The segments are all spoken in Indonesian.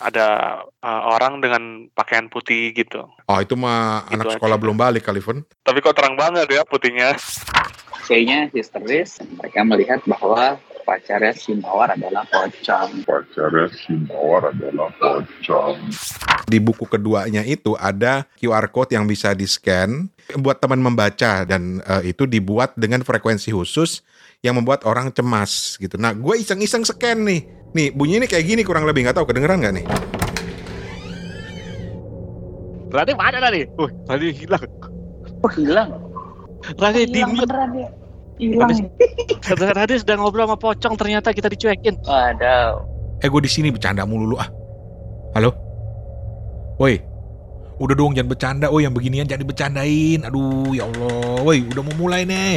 ada uh, orang dengan pakaian putih gitu. Oh itu mah Gitu anak aja. sekolah belum balik kali Fen. Tapi kok terang banget ya putihnya. C-nya histeris, mereka melihat bahwa pacarnya si Mawar adalah pocong. pacarnya si Mawar adalah pocong. Di buku keduanya itu ada QR code yang bisa di scan buat teman membaca dan eh, itu dibuat dengan frekuensi khusus yang membuat orang cemas gitu. Nah gue iseng-iseng scan nih. Nih bunyi ini kayak gini kurang lebih nggak tahu kedengeran nggak nih? Rani mana tadi? Uh, Rani hilang. Oh hilang, Rani di hilang mute. beneran ya. Hilang. Rani sedang ngobrol sama pocong ternyata kita dicuekin. Waduh. Eh gue di sini bercanda mulu lu ah. Halo? Woi. Udah dong jangan bercanda. Oh yang beginian jangan dibercandain. Aduh ya Allah. Woi udah mau mulai nih.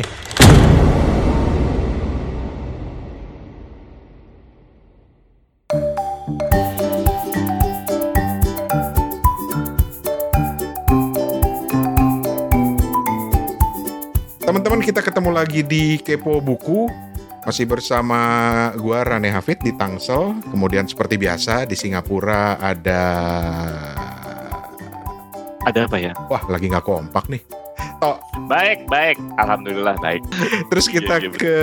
Teman-teman kita ketemu lagi di Kepo Buku masih bersama gua Rane Hafid di Tangsel. Kemudian seperti biasa di Singapura ada Ada apa ya? wah lagi nggak kompak nih. Baik, baik. Alhamdulillah baik. Terus kita Iya, iya, ke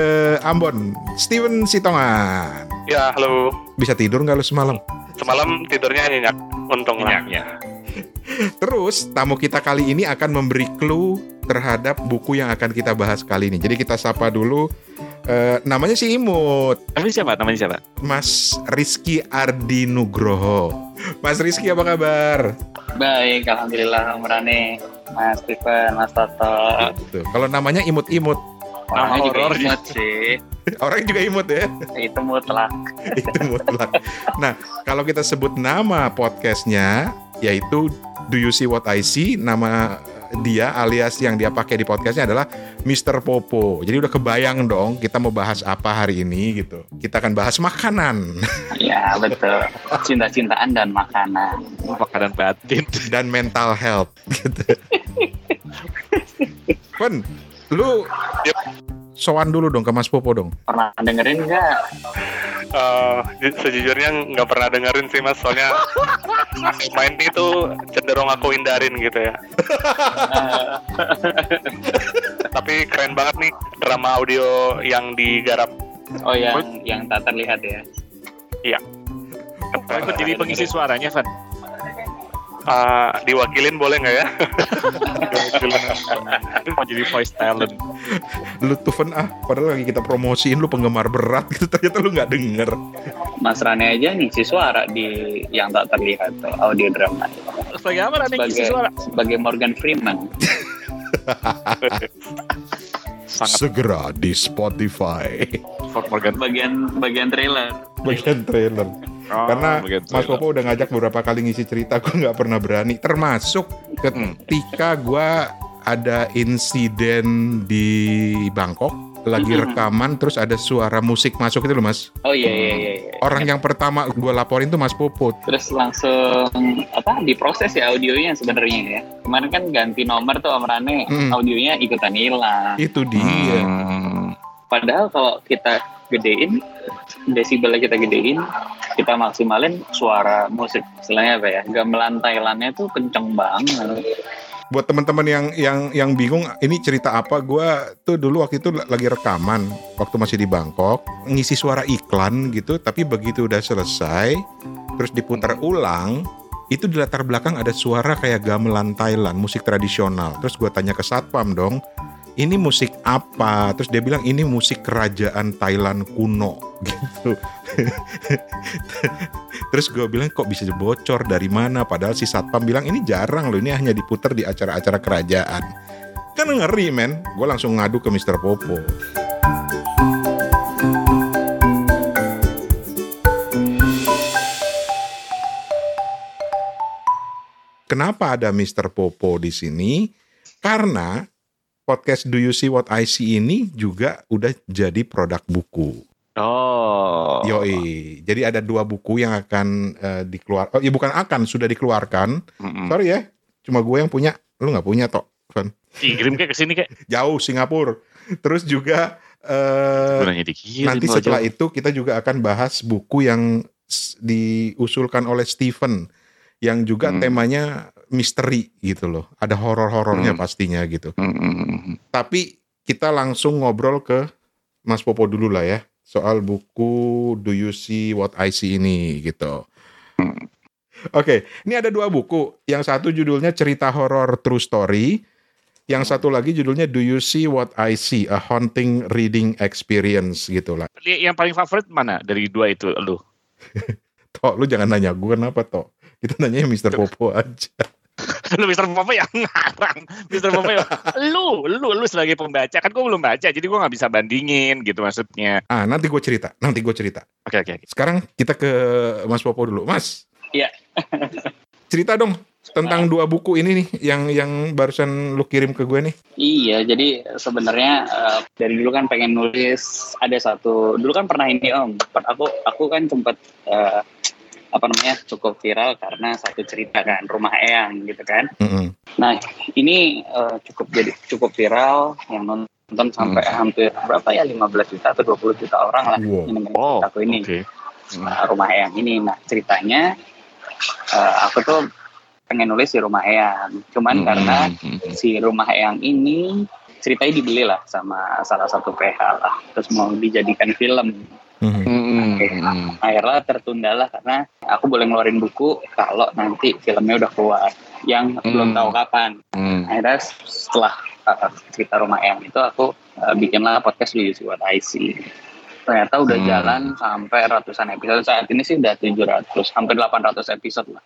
Ambon, Steven Sitongan. Ya, halo. Bisa tidur nggak lu semalam? Semalam tidurnya nyenyak. Untung lah. Terus tamu kita kali ini akan memberi clue terhadap buku yang akan kita bahas kali ini. Jadi kita sapa dulu. eh, namanya si Imut, Namanya siapa? Namanya siapa? Mas Rizky Ardi Nugroho. Mas Rizky apa kabar? Baik, alhamdulillah Om Mas Steven, Mas Toto. Tuh, Kalau namanya imut-imut, Orangnya juga horor imut sih. orang juga imut ya. Itu mutlak. itu mutlak. Nah, kalau kita sebut nama podcastnya, yaitu Do You See What I See, nama dia alias yang dia pakai di podcastnya adalah Mr. Popo. Jadi udah kebayang dong kita mau bahas apa hari ini gitu. Kita akan bahas makanan Ya, betul. Cinta-cintaan dan makanan. Makanan batin. dan mental health gitu. Pen, lu Yep. sowan dulu dong ke Mas Popo dong. Pernah dengerin nggak? Eh, ju- sejujurnya nggak pernah dengerin sih mas, soalnya main itu cenderung aku hindarin gitu ya. Tapi keren banget nih drama audio yang digarap. Oh, yang yang tak terlihat ya. Kau ikut jadi pengisi suaranya, Van. Eh, diwakilin boleh nggak ya? Diwakilin. Mau jadi voice talent. Lu tuh Fen, ah, padahal lagi kita promosiin lu penggemar berat gitu ternyata lu nggak denger. Mas Rane aja ngisi suara di yang tak terlihat tuh, audio drama. Sebagai apa Rani ngisi Sebagai suara? sebagai Morgan Freeman. Sangat Segera di Spotify. Fort Morgan. Bagian bagian trailer. Bagian trailer. Oh, Karena begitu. Mas Popo udah ngajak beberapa kali ngisi cerita, gue nggak pernah berani. Termasuk ketika gue ada insiden di Bangkok, lagi rekaman, terus ada suara musik masuk itu loh mas. Oh iya iya iya. iya. Orang yang pertama gue laporin tuh Mas Popo. Terus langsung apa diproses ya audionya sebenarnya ya. Kemarin kan ganti nomor tuh Om Rane, Hmm. audionya ikutan hilang. Itu dia. Hmm. Padahal kalau kita gedein desibelnya kita gedein, kita maksimalin suara musik. Istilahnya apa ya? Gamelan Thailandnya tuh kenceng banget. Buat teman-teman yang yang yang bingung, ini cerita apa? Gua tuh dulu waktu itu lagi rekaman waktu masih di Bangkok, ngisi suara iklan gitu, tapi begitu udah selesai, terus diputar ulang, itu di latar belakang ada suara kayak gamelan Thailand, musik tradisional. Terus gua tanya ke satpam dong, ini musik apa? Terus dia bilang ini musik kerajaan Thailand kuno gitu. Terus gue bilang kok bisa bocor dari mana? Padahal si satpam bilang ini jarang loh, ini hanya diputar di acara-acara kerajaan. Kan ngeri men, gue langsung ngadu ke Mr. Popo. Kenapa ada Mr. Popo di sini? Karena podcast Do You See What I See ini juga udah jadi produk buku. Oh. Yoi. Jadi ada dua buku yang akan eh, dikeluar. Oh, ya bukan akan, sudah dikeluarkan. Mm-mm. Sorry ya, cuma gue yang punya. Lu nggak punya toh, Van. Kirim kayak ke sini kayak. Jauh Singapura. Terus juga dikirim. nanti setelah jauh. itu kita juga akan bahas buku yang diusulkan oleh Steven yang juga Hmm. temanya misteri gitu loh. Ada horor-horornya Hmm. pastinya gitu. Mm-mm. Tapi kita langsung ngobrol ke Mas Popo dulu lah ya soal buku Do You See What I See ini gitu. Hmm. Oke, ini ada dua buku. Yang satu judulnya Cerita Horor True Story. Yang satu lagi judulnya Do You See What I See? A Haunting Reading Experience gitu lah. Yang paling favorit mana dari dua itu lu? Tok, lu jangan nanya gue kenapa Tok. Kita nanya Mr. Popo aja. Lu Mister Popo yang ngarang. Mister Popo yang, lu, lu, lu sebagai pembaca kan gue belum baca, jadi gue nggak bisa bandingin gitu maksudnya. Ah, nanti gue cerita. Nanti gue cerita. Oke oke. oke. Sekarang kita ke Mas Popo dulu. Mas. Iya. cerita dong tentang dua buku ini nih yang yang barusan lu kirim ke gue nih. Iya, jadi sebenarnya eh, dari dulu kan pengen nulis ada satu dulu kan pernah ini om, aku aku kan sempat eh, apa namanya cukup viral karena satu cerita kan rumah eyang gitu kan. Mm-mm. Nah ini eh, cukup jadi cukup viral yang nonton sampai hampir berapa ya 15 juta atau 20 juta orang lah Wow. yang dengerin Oh, ceritaku ini oke. Nah, rumah eyang ini. Nah ceritanya eh, aku tuh pengen nulis di rumah eyang, cuman karena Mm-mm. si rumah eyang ini ceritanya dibeli lah sama salah satu PH lah terus mau dijadikan film Mm-mm. akhirnya tertunda lah karena aku boleh ngeluarin buku kalau nanti filmnya udah keluar yang belum Hmm. tahu kapan Mm. akhirnya setelah uh, cerita rumah eyang itu aku uh, bikinlah podcast di YouTube What I See ternyata udah Hmm. jalan sampai ratusan episode saat ini sih udah 700 hampir 800 episode lah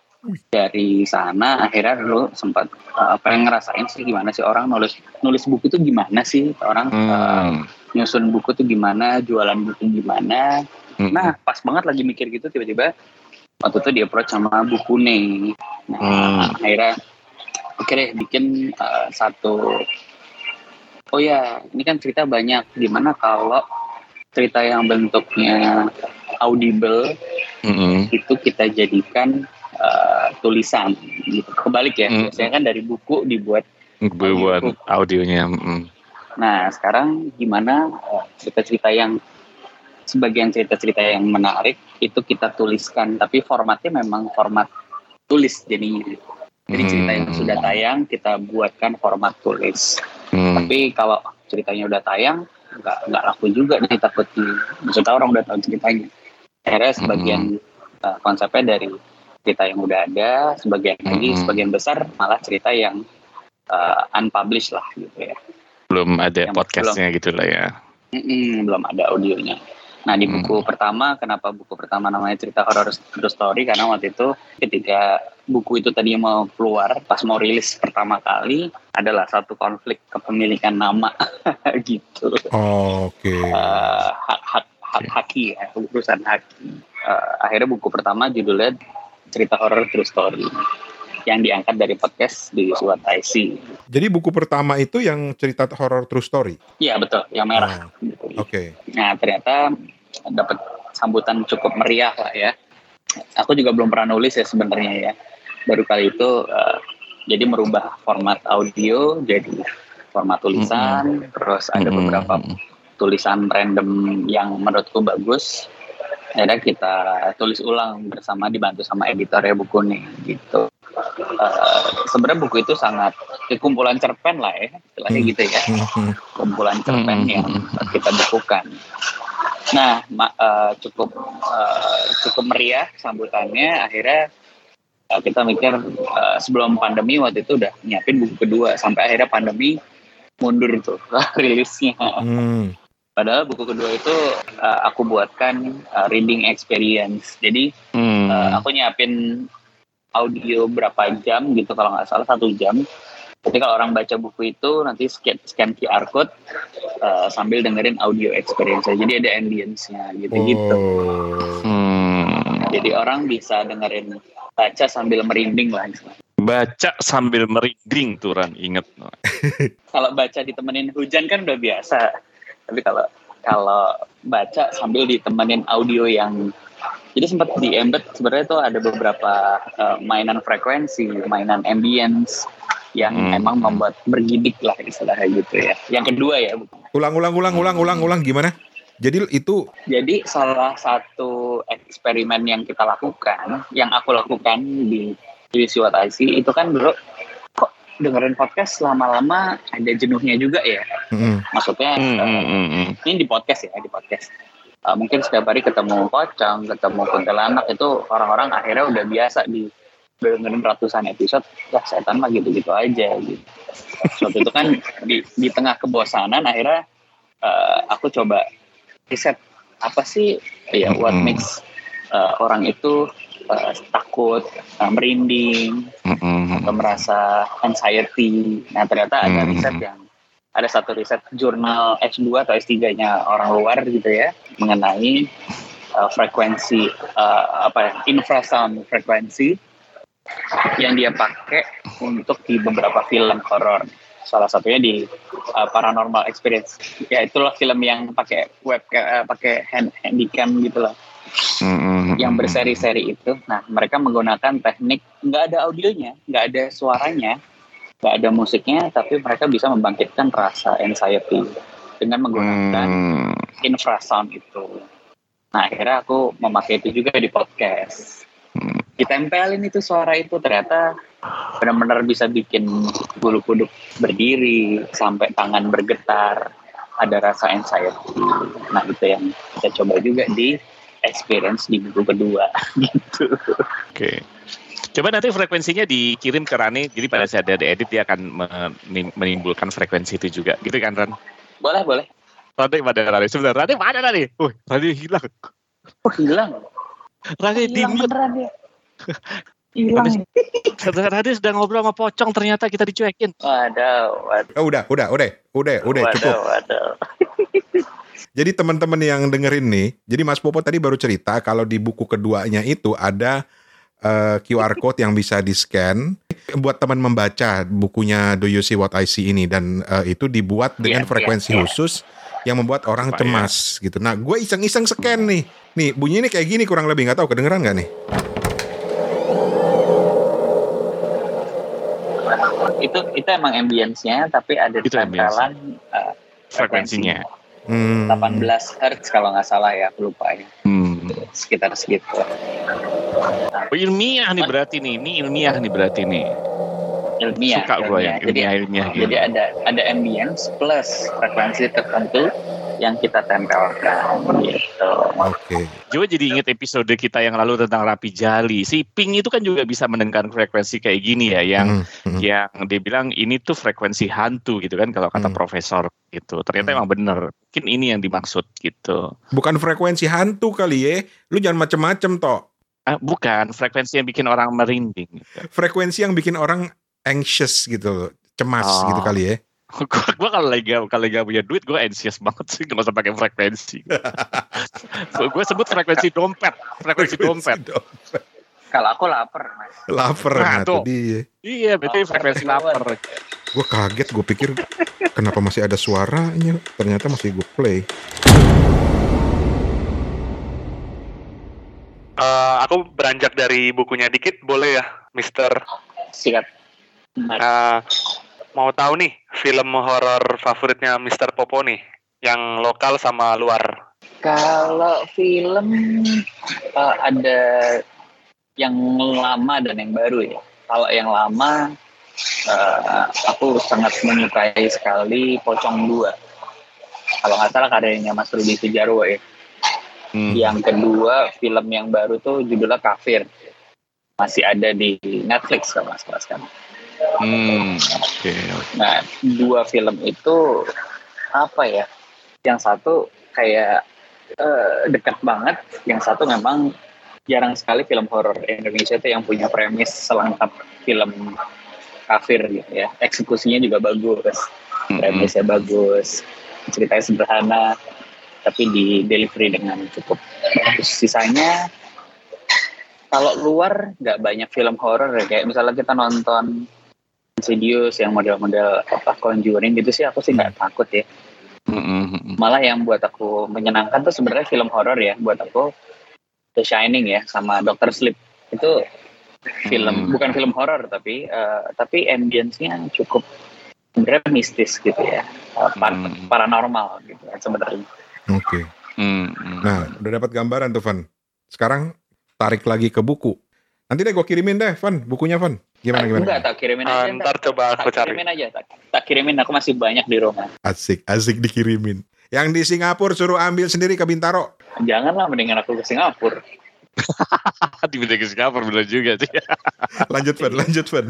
dari sana akhirnya dulu sempat uh, pengen ngerasain sih gimana sih orang nulis nulis buku itu gimana sih orang uh, Mm. Nyusun buku tuh gimana jualan buku gimana Mm. nah pas banget lagi mikir gitu tiba-tiba waktu itu di approach sama buku nih nah Hmm. akhirnya oke deh bikin uh, satu oh ya ini kan cerita banyak gimana kalau cerita yang bentuknya audible Mm-mm. itu kita jadikan uh, tulisan gitu kebalik ya Hmm. biasanya kan dari buku dibuat buat audionya. mm. Nah, sekarang gimana eh, cerita-cerita yang sebagian cerita-cerita yang menarik itu kita tuliskan, tapi formatnya memang format tulis jadinya. Jadi cerita yang Hmm. sudah tayang kita buatkan format tulis. Mm. Tapi kalau ceritanya udah tayang nggak nggak laku juga nih takut di maksudnya orang udah tahu ceritanya. Akhirnya sebagian eh, konsepnya dari cerita yang udah ada, sebagian lagi Hmm. sebagian besar malah cerita yang eh, unpublished lah gitu ya. Belum ada Yang podcastnya gitu lah ya. Mm-mm, belum ada audionya. Nah di buku pertama, kenapa buku pertama namanya cerita horror true story? Karena waktu itu ketika buku itu tadi mau keluar, pas mau rilis pertama kali, adalah satu konflik kepemilikan nama gitu. Oke. Eh, hak hak hak haki ya, urusan haki. Eh, akhirnya buku pertama judulnya cerita horror true story yang diangkat dari podcast di Suat IC. Jadi buku pertama itu yang cerita horror true story. Iya betul, yang merah. Oh, Gitu. Oke. Nah ternyata dapat sambutan cukup meriah lah ya. Aku juga belum pernah nulis ya sebenarnya ya. Baru kali itu eh, jadi merubah format audio jadi format tulisan. Terus ada Mm-mm. beberapa tulisan random yang menurutku bagus. Akhirnya kita tulis ulang bersama dibantu sama editornya buku nih gitu. Eh, Sebenarnya buku itu sangat kumpulan cerpen lah ya, istilahnya Hmm. gitu ya kumpulan cerpen Hmm. yang kita bukukan. Nah, ma- eh, cukup eh, cukup meriah sambutannya. Akhirnya eh, kita mikir eh, sebelum pandemi waktu itu udah nyiapin buku kedua sampai akhirnya pandemi mundur tuh rilisnya. Hmm. Padahal buku kedua itu eh, aku buatkan eh, reading experience. Jadi Mm. eh, aku nyiapin audio berapa jam gitu kalau nggak salah satu jam. Jadi kalau orang baca buku itu nanti scan, scan QR code eh, sambil dengerin audio experience. Jadi ada ambience-nya gitu-gitu. Oh. Hmm. Jadi orang bisa dengerin baca sambil merinding lah. istilahnya. Baca sambil merinding tuh Ran, inget. Kalau baca ditemenin hujan kan udah biasa. Tapi kalau kalau baca sambil ditemenin audio yang jadi sempat di embed sebenarnya tuh ada beberapa eh, mainan frekuensi, mainan ambience yang Hmm. emang membuat bergidik lah istilahnya gitu ya. Yang kedua ya, Ulang ulang ulang ulang ulang ulang gimana? Jadi itu Jadi salah satu eksperimen yang kita lakukan, yang aku lakukan di divisi What I See, itu kan dulu kok dengerin podcast lama-lama ada jenuhnya juga ya. mm, Maksudnya Hmm, hmm, hmm, hmm. ini di podcast ya, di podcast. Eh, mungkin setiap hari ketemu pocong, ketemu kuntilanak itu orang-orang akhirnya udah biasa di dengerin ratusan episode, ya setan mah gitu-gitu aja gitu. Suatu itu kan di, di tengah kebosanan akhirnya eh, aku coba riset apa sih ya what makes eh, orang itu eh, takut, eh, merinding, hmm, atau merasa anxiety. Nah ternyata ada riset yang ada satu riset jurnal S2 atau S3-nya orang luar gitu ya mengenai uh, frekuensi uh, apa ya infrasound frekuensi yang dia pakai untuk di beberapa film horor. Salah satunya di uh, Paranormal Experience. Ya itulah film yang pakai web uh, pakai hand handycam gitu lah Hmm, hmm, yang berseri-seri itu. Nah, mereka menggunakan teknik nggak ada audionya, nggak ada suaranya, nggak ada musiknya, tapi mereka bisa membangkitkan rasa anxiety dengan menggunakan Hmm. infrasound itu. Nah, akhirnya aku memakai itu juga di podcast. Hmm. Ditempelin itu suara itu ternyata benar-benar bisa bikin bulu kuduk berdiri sampai tangan bergetar, ada rasa anxiety. Nah, itu yang kita coba juga di experience di buku kedua gitu. Oke. Coba nanti frekuensinya dikirim ke Rani, jadi pada saat ada edit dia akan menim- menimbulkan frekuensi itu juga, gitu kan Ran? Boleh, boleh. Rani pada Rani, sebentar Rani mana Rani? Wih, Rani hilang. Oh, hilang. Rani di hilang beneran ya. Hilang. Rani, Rani sedang ngobrol sama pocong, ternyata kita dicuekin. Waduh, waduh. oh, udah, udah, udah, udah, udah waduh, cukup. waduh. Jadi teman-teman yang dengerin nih, jadi Mas Popo tadi baru cerita kalau di buku keduanya itu ada eh, QR code yang bisa di scan buat teman membaca bukunya Do You See What I See ini dan eh, itu dibuat dengan Iya, frekuensi iya, iya. khusus yang membuat orang Apa ya? cemas gitu. Nah, gue iseng-iseng scan nih. Nih bunyinya kayak gini kurang lebih nggak tahu kedengeran nggak nih? itu itu emang ambience-nya tapi ada tempelan uh, Frekuensinya. Hmm. 18 Hz kalau nggak salah ya aku lupa ya Hmm. sekitar segitu Oh, ilmiah nih berarti nih, ini ilmiah nih berarti nih. Ilmiah Suka gue ilmiah. yang jadi ilmiah ilmiah gitu. jadi ada ada ambience plus frekuensi tertentu yang kita tempelkan gitu Oke. Coba jadi inget episode kita yang lalu tentang Rapi Jali. Si Pink itu kan juga bisa mendengarkan frekuensi kayak gini ya, yang Hmm, hmm. yang dia bilang ini tuh frekuensi hantu gitu kan kalau kata Hmm. profesor gitu. Ternyata Hmm. emang bener. Mungkin ini yang dimaksud gitu. Bukan frekuensi hantu kali ya. Lu jangan macem-macem toh. Ah, bukan frekuensi yang bikin orang merinding. Gitu. Frekuensi yang bikin orang anxious gitu, cemas Oh. gitu kali ya. gua, gua kalau lagi gak, kalau lagi gak punya duit gue anxious banget sih nggak usah pakai frekuensi. gue sebut frekuensi dompet, frekuensi dompet. kalau aku lapar mas Lapar Nah, nah, tuh tuh. dia. Iya, berarti frekuensi lapar. Gue kaget, gue pikir kenapa masih ada suaranya. Ternyata masih gue play. Eh, aku beranjak dari bukunya dikit, boleh ya, Mister? sikat Mas. Eh, mau tahu nih film horor favoritnya Mister Popo nih, yang lokal sama luar. Kalau film eh, ada yang lama dan yang baru ya. Kalau yang lama eh, aku sangat menyukai sekali Pocong 2. Kalau nggak salah karyanya Mas Rudi Sujarwo ya. Hmm. Yang kedua film yang baru tuh judulnya Kafir. Masih ada di Netflix kalau nggak salah sekarang. Hmm, oke. Nah, dua film itu apa ya? Yang satu kayak eh, dekat banget, yang satu memang jarang sekali film horor Indonesia itu yang punya premis selengkap film kafir gitu ya. Eksekusinya juga bagus, Hmm. premisnya bagus, ceritanya sederhana, tapi di delivery dengan cukup bagus. Sisanya kalau luar nggak banyak film horor ya. kayak misalnya kita nonton Insidious yang model-model apa Conjuring gitu sih aku sih nggak takut ya Hmm, hmm, hmm. malah yang buat aku menyenangkan tuh sebenarnya film horor ya buat aku The Shining ya sama Doctor Sleep itu film Hmm. bukan film horor tapi eh, tapi ambience-nya cukup sebenarnya mistis gitu ya Eh, par- Hmm. paranormal gitu ya sebenarnya Oke. Hmm, hmm. Nah, udah dapat gambaran tuh, Van. Sekarang tarik lagi ke buku. Nanti deh gue kirimin deh, Van, bukunya, Van. Gimana, gimana? Enggak, tak kirimin Ah, aja. ntar coba aku tak cari. kirimin aja, tak, tak kirimin. Aku masih banyak di rumah. Asik, asik dikirimin. Yang di Singapura suruh ambil sendiri ke Bintaro. Janganlah mendingan aku ke Singapura. Di bidang ke Singapura bener juga sih. Lanjut, Van, lanjut, Van.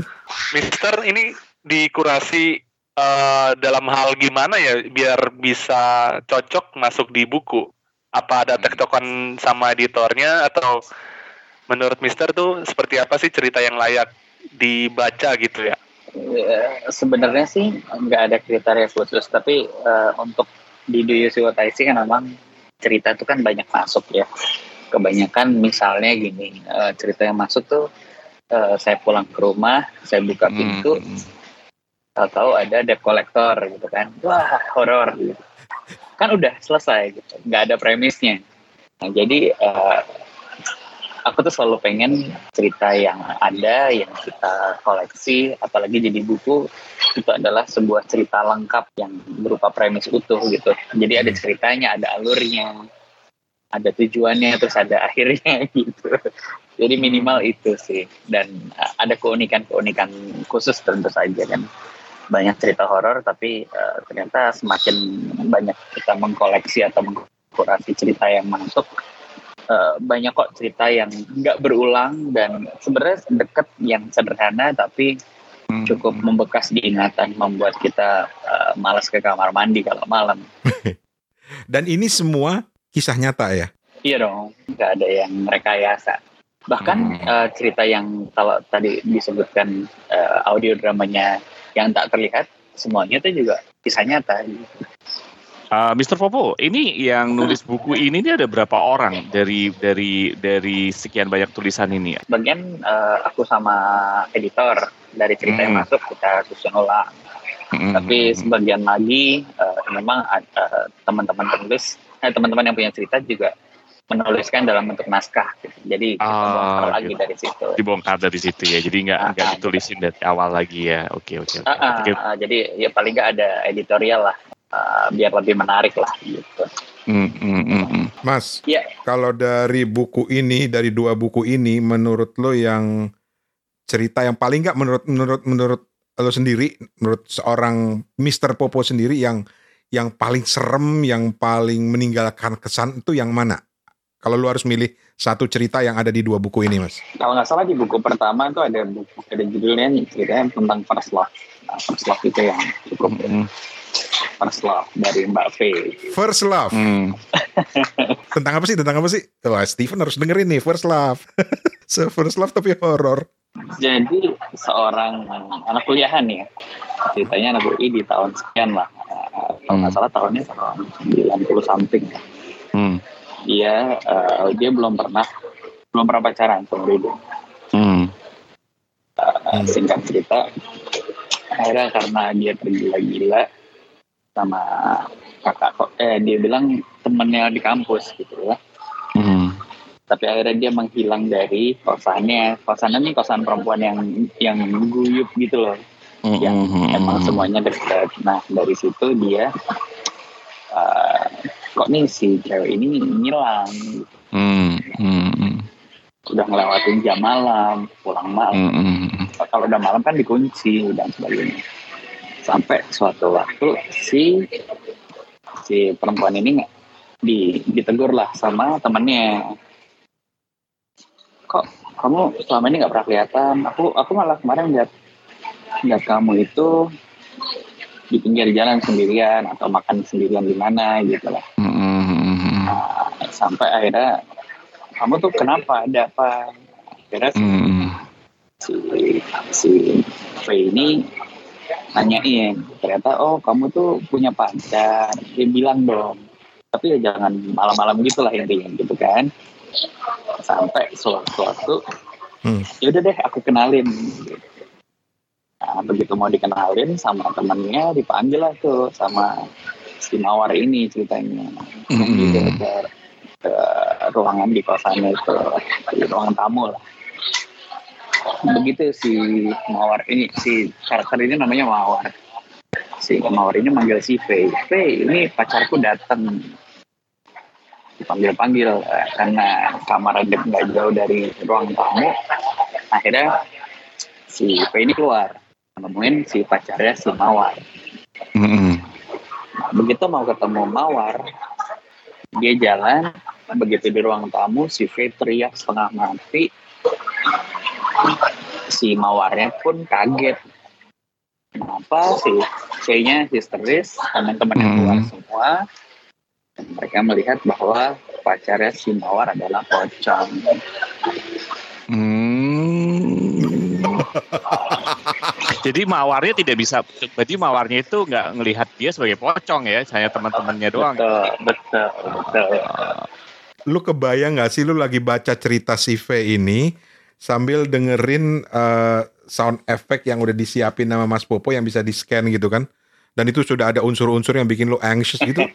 Mister ini dikurasi eh, dalam hal gimana ya biar bisa cocok masuk di buku? Apa ada tektokan sama editornya atau menurut Mister tuh seperti apa sih cerita yang layak dibaca gitu ya? Eh, Sebenarnya sih nggak ada kriteria khusus, tapi eh, untuk di Do You See What I See kan memang cerita itu kan banyak masuk ya. Kebanyakan misalnya gini, eh, cerita yang masuk tuh eh, saya pulang ke rumah, saya buka pintu, Hmm. tahu-tahu ada debt collector gitu kan wah horor gitu kan udah selesai gitu nggak ada premisnya nah, jadi eh, aku tuh selalu pengen cerita yang ada yang kita koleksi apalagi jadi buku itu adalah sebuah cerita lengkap yang berupa premis utuh gitu. Jadi ada ceritanya ada alurnya ada tujuannya terus ada akhirnya gitu. Jadi minimal itu sih. Dan eh, ada keunikan-keunikan khusus tentu saja kan. Banyak cerita horor tapi eh, ternyata semakin banyak kita mengkoleksi atau mengkurasi cerita yang masuk eh, banyak kok cerita yang nggak berulang dan sebenarnya deket yang sederhana tapi Hmm. cukup membekas di ingatan membuat kita eh, malas ke kamar mandi kalau malam Dan ini semua kisah nyata ya. iya dong nggak ada yang rekayasa bahkan Hmm. eh, cerita yang kalau tadi disebutkan eh, audio dramanya yang tak terlihat semuanya itu juga kisah nyata Uh, Mr. Popo, ini yang nulis buku ini ini ada berapa orang dari dari dari sekian banyak tulisan ini? bagian eh, aku sama editor dari cerita yang Hmm. masuk kita susun ulang Hmm. tapi sebagian lagi eh, memang ada teman-teman penulis eh, teman-teman yang punya cerita juga menuliskan dalam bentuk naskah gitu. jadi kita Ah, bongkar lagi gitu. dari situ dibongkar dari situ ya, jadi nggak nggak ah. ditulisin dari awal lagi ya. Oke oke. oke. Ah, ah, Oke. ah, jadi ya paling nggak ada editorial lah eh, biar lebih menarik lah gitu hmm, hmm, hmm. Mas, Iya. kalau dari buku ini, dari dua buku ini, menurut lo yang cerita yang paling nggak menurut menurut menurut lo sendiri, menurut seorang Mr. Popo sendiri yang yang paling serem, yang paling meninggalkan kesan itu yang mana? Kalau lo harus milih satu cerita yang ada di dua buku ini, Mas. kalau nggak salah di buku pertama itu ada buku ada judulnya ceritanya tentang first love nah, first love itu yang cukup Hmm, first love dari Mbak V First Love. hmm. Tentang apa sih? Tentang apa sih? Wah, Steven harus dengerin nih First Love. so, First Love tapi horor. Jadi seorang anak kuliahan ya, ceritanya anak UI di tahun sekian lah. Kalau nggak Hmm. salah tahunnya tahun 90 something. Hmm. Dia eh, dia belum pernah belum pernah pacaran seumur hidup. Hmm. Eh, Singkat cerita, akhirnya karena dia tergila-gila sama kakak kok, eh dia bilang temennya di kampus gitu ya. Hmm. Tapi akhirnya dia menghilang dari kosannya. Kosannya ini kosan perempuan yang yang guyup gitu loh. Hmm. yang Hmm. emang semuanya dekat. Nah dari situ dia eh, kok nih si cewek ini ngilang, Hmm. Hmm. Hmm. udah ngelewatin jam malam, pulang malam. Hmm. Hmm. Kalau udah malam kan dikunci dan sebagainya. Sampai suatu waktu si si perempuan ini nggak di ditegur lah sama temennya. Kok kamu selama ini nggak pernah kelihatan? Aku aku malah kemarin lihat lihat kamu itu di pinggir jalan sendirian atau makan sendirian di mana gitu lah. Hmm. Nah, sampai akhirnya kamu tuh kenapa ada apa? Akhirnya si, Hmm. si si V ini nanyain ternyata oh kamu tuh punya pacar dia bilang dong tapi ya jangan malam-malam gitu lah intinya gitu kan sampai suatu waktu Hmm. ya udah deh aku kenalin gitu. nah begitu mau dikenalin sama temennya dipanggil lah tuh sama si mawar ini ceritanya Hmm. gitu ke, ke ruangan di kosannya itu di ruangan tamu lah begitu si mawar ini si karakter ini namanya mawar. Si mawar ini manggil si V V ini pacarku datang. Dipanggil-panggil eh, karena kamar ada nggak jauh dari ruang tamu. Akhirnya si P ini keluar nemuin si pacarnya si Mawar. Mm-mm. Nah, begitu mau ketemu Mawar dia jalan begitu di ruang tamu si V teriak setengah mati si Mawarnya pun kaget kenapa si V-nya histeris teman-temannya Hmm. keluar semua dan mereka melihat bahwa pacarnya si Mawar adalah pocong Hmm. Jadi mawarnya tidak bisa, berarti mawarnya itu nggak ngelihat dia sebagai pocong ya, hanya teman-temannya doang. betul betul betul Lu kebayang gak sih lu lagi baca cerita si V ini sambil dengerin eh, sound effect yang udah disiapin sama Mas Popo yang bisa di scan gitu kan? Dan itu sudah ada unsur-unsur yang bikin lu anxious gitu.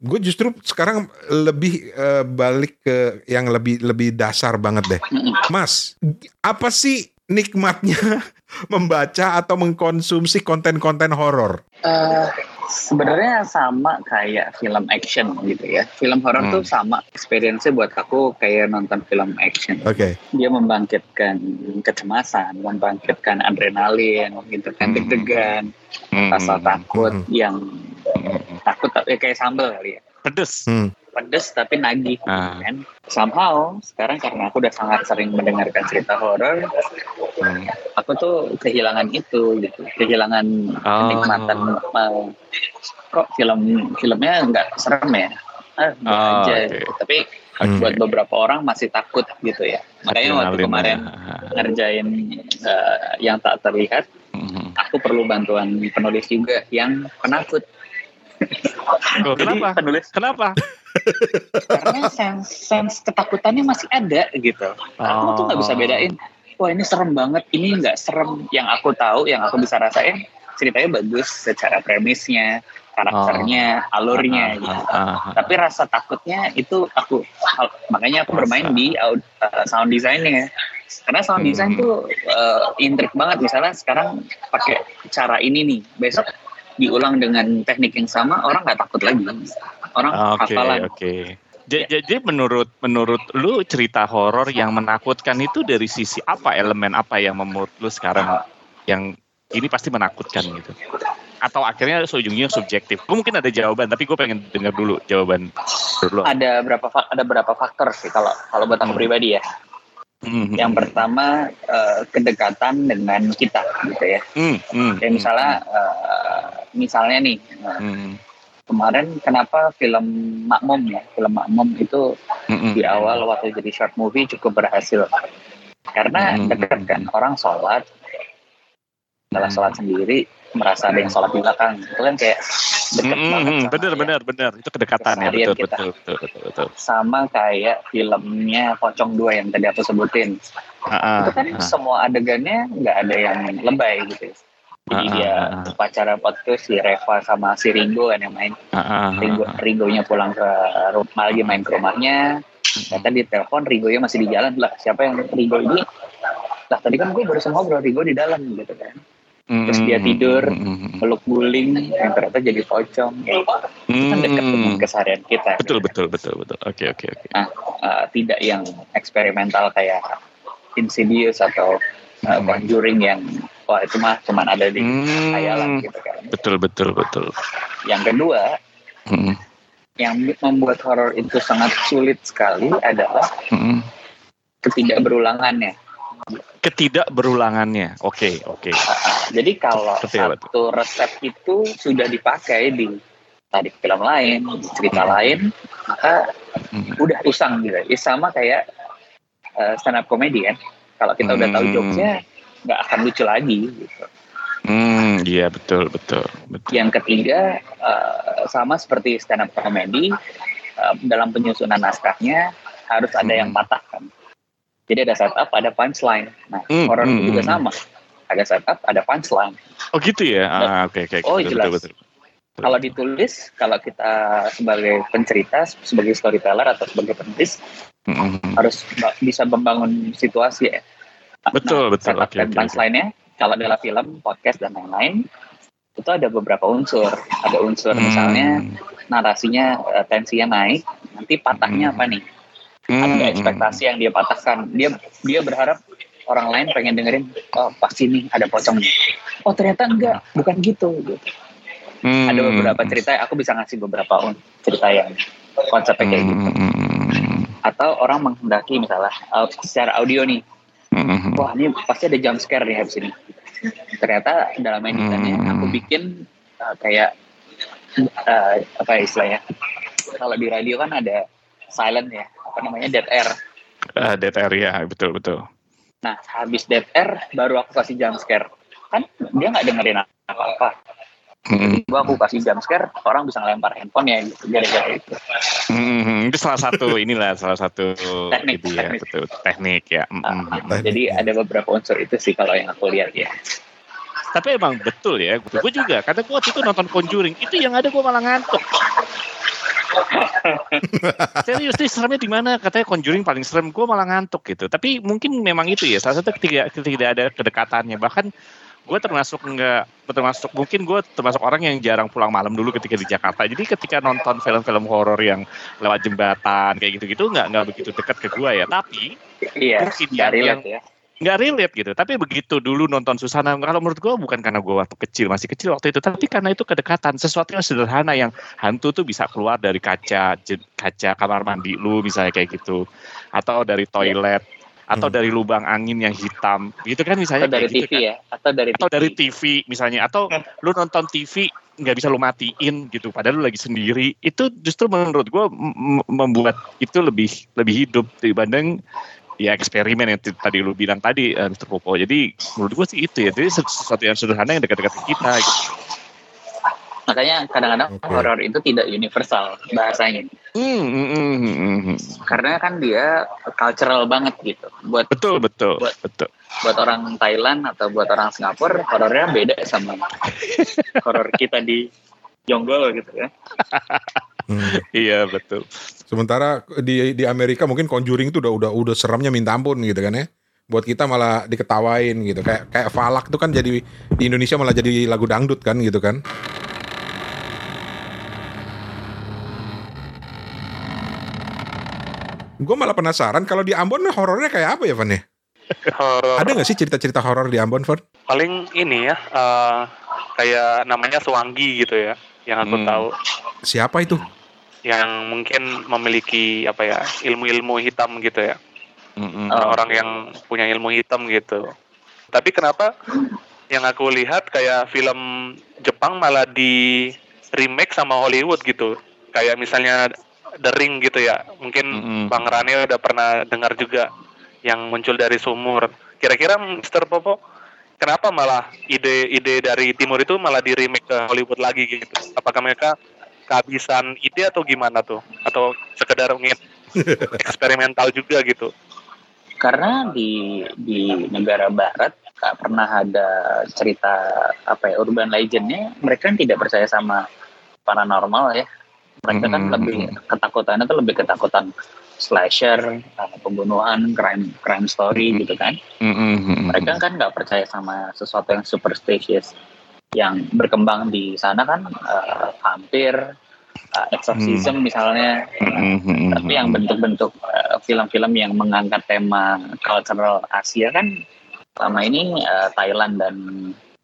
Gue justru sekarang lebih eh, balik ke yang lebih lebih dasar banget deh. Mas, apa sih nikmatnya membaca atau mengkonsumsi konten-konten horor? Eh, sebenarnya sama kayak film action gitu ya. Film horor Hmm. tuh sama experience-nya buat aku kayak nonton film action. Oke. Dia membangkitkan kecemasan, membangkitkan adrenalin, gitu kan, Hmm. deg-degan, Hmm. rasa takut Hmm. yang Hmm. takut tapi kayak sambal kali ya. Pedes. Hmm. Pedes tapi nagih Ah. kan. Somehow sekarang karena aku udah sangat sering mendengarkan cerita horor, Hmm. aku tuh kehilangan itu gitu, kehilangan Oh. kenikmatan eh, kok film filmnya nggak serem ya ah biasa Oh, aja gitu. tapi Hmm. buat beberapa orang masih takut gitu ya makanya waktu kemarin ya. ngerjain eh, yang tak terlihat Hmm. aku perlu bantuan penulis juga yang penakut Jadi kenapa? penulis Kenapa? Karena sense, sense ketakutannya masih ada gitu. Aku tuh nggak bisa Oh. bedain wah ini serem banget ini nggak serem yang aku tahu yang aku bisa rasain. Ceritanya bagus secara premisnya karakternya alurnya Ah, gitu. ah, ah. tapi rasa takutnya itu aku makanya aku bermain di uh, sound design-nya. Karena sound design Hmm. tuh uh, intrik banget. Misalnya sekarang pakai cara ini nih besok diulang dengan teknik yang sama orang nggak takut lagi orang Oke, hafalan oke. Ja- Jadi menurut menurut lu cerita horor yang menakutkan itu dari sisi apa elemen apa yang menurut lu sekarang yang ini pasti menakutkan gitu? Atau akhirnya ujungnya subjektif? Mungkin ada jawaban, tapi gue pengen dengar dulu jawaban dulu. ada berapa ada berapa faktor sih kalau kalau buat aku Hmm. pribadi ya Hmm, yang pertama uh, kedekatan dengan kita gitu ya. Hmm, hmm, kayak misalnya uh, misalnya nih uh, hmm, kemarin kenapa film Makmum ya? Film Makmum itu hmm, hmm, di awal waktu jadi short movie cukup berhasil. Karena Hmm. dekat kan orang sholat Hmm. sholat sendiri merasa ada yang sholat di belakang. Itu kan kayak dekat Hmm, banget sama bener bener bener. Itu kedekatan ya betul kita. betul betul betul betul. sama kayak filmnya Pocong 2 yang tadi aku sebutin. Ah, itu kan ah. semua adegannya nggak ada yang lebay gitu. Jadi Ah, dia pacaran podcast si Reva sama si Ringo kan yang main. Ringo. Ringonya pulang ke rumah lagi main ke rumahnya. Ternyata di telepon Ringonya masih di jalan. Lah siapa yang Ringo ini? Lah tadi kan gue baru ngobrol Ringo di dalam gitu kan terus dia tidur, hmm, hmm, hmm. peluk guling yang ternyata jadi pocong ya, itu kan dekat dengan keseharian kita Betul gitu. betul betul betul. Oke oke oke. Uh, tidak yang eksperimental kayak Insidious atau uh, Hmm. Conjuring yang wah itu mah cuman ada di Hmm, khayalan gitu kan Betul betul betul. yang kedua yang membuat horor itu sangat sulit sekali adalah ketidakberulangannya Ketidakberulangannya. Oke oke. Jadi kalau satu resep itu sudah dipakai di tadi film lain, cerita Hmm. lain, maka Hmm. udah usang gitu. Ya, sama kayak stand up comedy kan. Kalau kita udah tahu Hmm. jokesnya, nggak akan lucu lagi. Gitu. Hmm, iya betul betul betul. Yang ketiga eh, sama seperti stand up comedy eh, dalam penyusunan naskahnya harus ada yang Hmm. patahkan. Jadi ada setup, ada punchline. Nah, Hmm, horor hmm, itu juga hmm. sama. Ada setup, ada punchline. Oh gitu ya. Ah, oke oke. Oh, betul, jelas. betul, betul. Kalau ditulis, kalau kita sebagai pencerita, sebagai storyteller atau sebagai penulis Hmm, hmm. harus ba- bisa membangun situasi ya. Nah, Betul, betul. setup Oke, dan oke, punchline-nya kalau dalam film, podcast dan lain-lain itu ada beberapa unsur. Ada unsur misalnya narasinya eh, tensinya naik, nanti patahnya Hmm. apa nih? Hmm, Ada hmm, ekspektasi yang dia patahkan. Dia dia berharap orang lain pengen dengerin, oh pasti nih ada pocong. Oh ternyata enggak, bukan gitu. gitu. hmm, Ada beberapa cerita, aku bisa ngasih beberapa un- cerita yang konsepnya kayak gitu. Hmm, hmm, Atau orang menghendaki misalnya uh, secara audio nih, hmm, hmm, wah ini pasti ada jump scare nih habis ini. Ternyata dalam editannya Hmm. aku bikin uh, kayak uh, apa ya istilahnya? Kalau di radio kan ada silent ya, apa namanya dead air. Ah, dead area betul betul. Nah habis dead air baru aku kasih jump scare. Kan dia nggak dengerin apa-apa. Hmm, Gua aku kasih jump scare, orang bisa ngelempar handphone ya gitu, gara-gara itu. hmm, hmm, itu salah satu inilah salah satu Teknik, itu ya teknik. betul teknik ya. Hmm, Uh, hmm. uh, jadi ada beberapa unsur itu sih kalau yang aku lihat ya. Tapi emang betul ya, gue juga. Karena gue waktu itu nonton Conjuring, itu yang ada gue malah ngantuk. Serius nih seremnya di mana? Katanya Conjuring paling serem, gue malah ngantuk gitu. Tapi mungkin memang itu ya, salah satu ketika tidak ada kedekatannya. Bahkan gue termasuk enggak termasuk mungkin gue termasuk orang yang jarang pulang malam dulu ketika di Jakarta. Jadi ketika nonton film-film horor yang lewat jembatan kayak gitu-gitu nggak nggak begitu dekat ke gue ya. Tapi Iya, Mungkin nggak yang- relate ya. Nggak relate gitu. Tapi begitu dulu nonton Susana, kalau menurut gue bukan karena gue waktu kecil masih kecil waktu itu, tapi karena itu kedekatan sesuatu yang sederhana yang hantu tuh bisa keluar dari kaca kaca kamar mandi lu misalnya kayak gitu, atau dari toilet, atau Hmm. dari lubang angin yang hitam, gitu kan misalnya Atau dari gitu TV kan. ya, atau dari Atau TV. dari TV misalnya, atau lu nonton TV nggak bisa lu matiin gitu, padahal lu lagi sendiri, itu justru menurut gue membuat itu lebih lebih hidup dibanding ya eksperimen yang tadi lu bilang tadi eh, Mr. Popo. Jadi menurut gue sih itu ya. Jadi sesuatu yang sederhana yang dekat-dekat kita. Gitu. Makanya kadang-kadang Oke. horor itu tidak universal bahasanya. Hmm, hmm, hmm, hmm, hmm. Karena kan dia cultural banget gitu. Buat Betul betul Buat- betul. buat orang Thailand atau buat orang Singapura horornya beda sama horor kita di Jonggol gitu ya. Hmm. Iya betul. Sementara di di Amerika mungkin Conjuring itu udah udah udah seramnya minta ampun gitu kan ya. Buat kita malah diketawain gitu. Kayak kayak Falak tuh kan jadi di Indonesia malah jadi lagu dangdut kan gitu kan. Gue malah penasaran kalau di Ambon horornya kayak apa ya Van ya? Horor Ada nggak sih cerita-cerita horor di Ambon Van? paling ini ya eh, kayak namanya Suwangi gitu ya yang aku Hmm. tahu Siapa itu? Yang mungkin memiliki apa ya ilmu-ilmu hitam gitu ya Hmm, hmm. Oh. orang yang punya ilmu hitam gitu tapi kenapa yang aku lihat kayak film Jepang malah di remake sama Hollywood gitu kayak misalnya The Ring gitu ya mungkin Mm-mm. Bang Rane udah pernah dengar juga yang muncul dari sumur kira-kira Mr. Popo kenapa malah ide-ide dari timur itu malah di remake ke Hollywood lagi gitu apakah mereka kehabisan ide atau gimana tuh? Atau sekedar ingin eksperimental juga gitu? Karena di di negara barat nggak pernah ada cerita apa ya urban legendnya mereka kan tidak percaya sama paranormal ya. Mereka kan Hmm. lebih ketakutannya tuh lebih ketakutan slasher uh, pembunuhan crime crime story gitu kan. Hmm, hmm, hmm, mereka kan nggak percaya sama sesuatu yang superstitious yang berkembang di sana kan uh, vampir uh, exorcism misalnya hmm, hmm, hmm, tapi yang bentuk-bentuk uh, film-film yang mengangkat tema cultural Asia kan selama ini uh, Thailand dan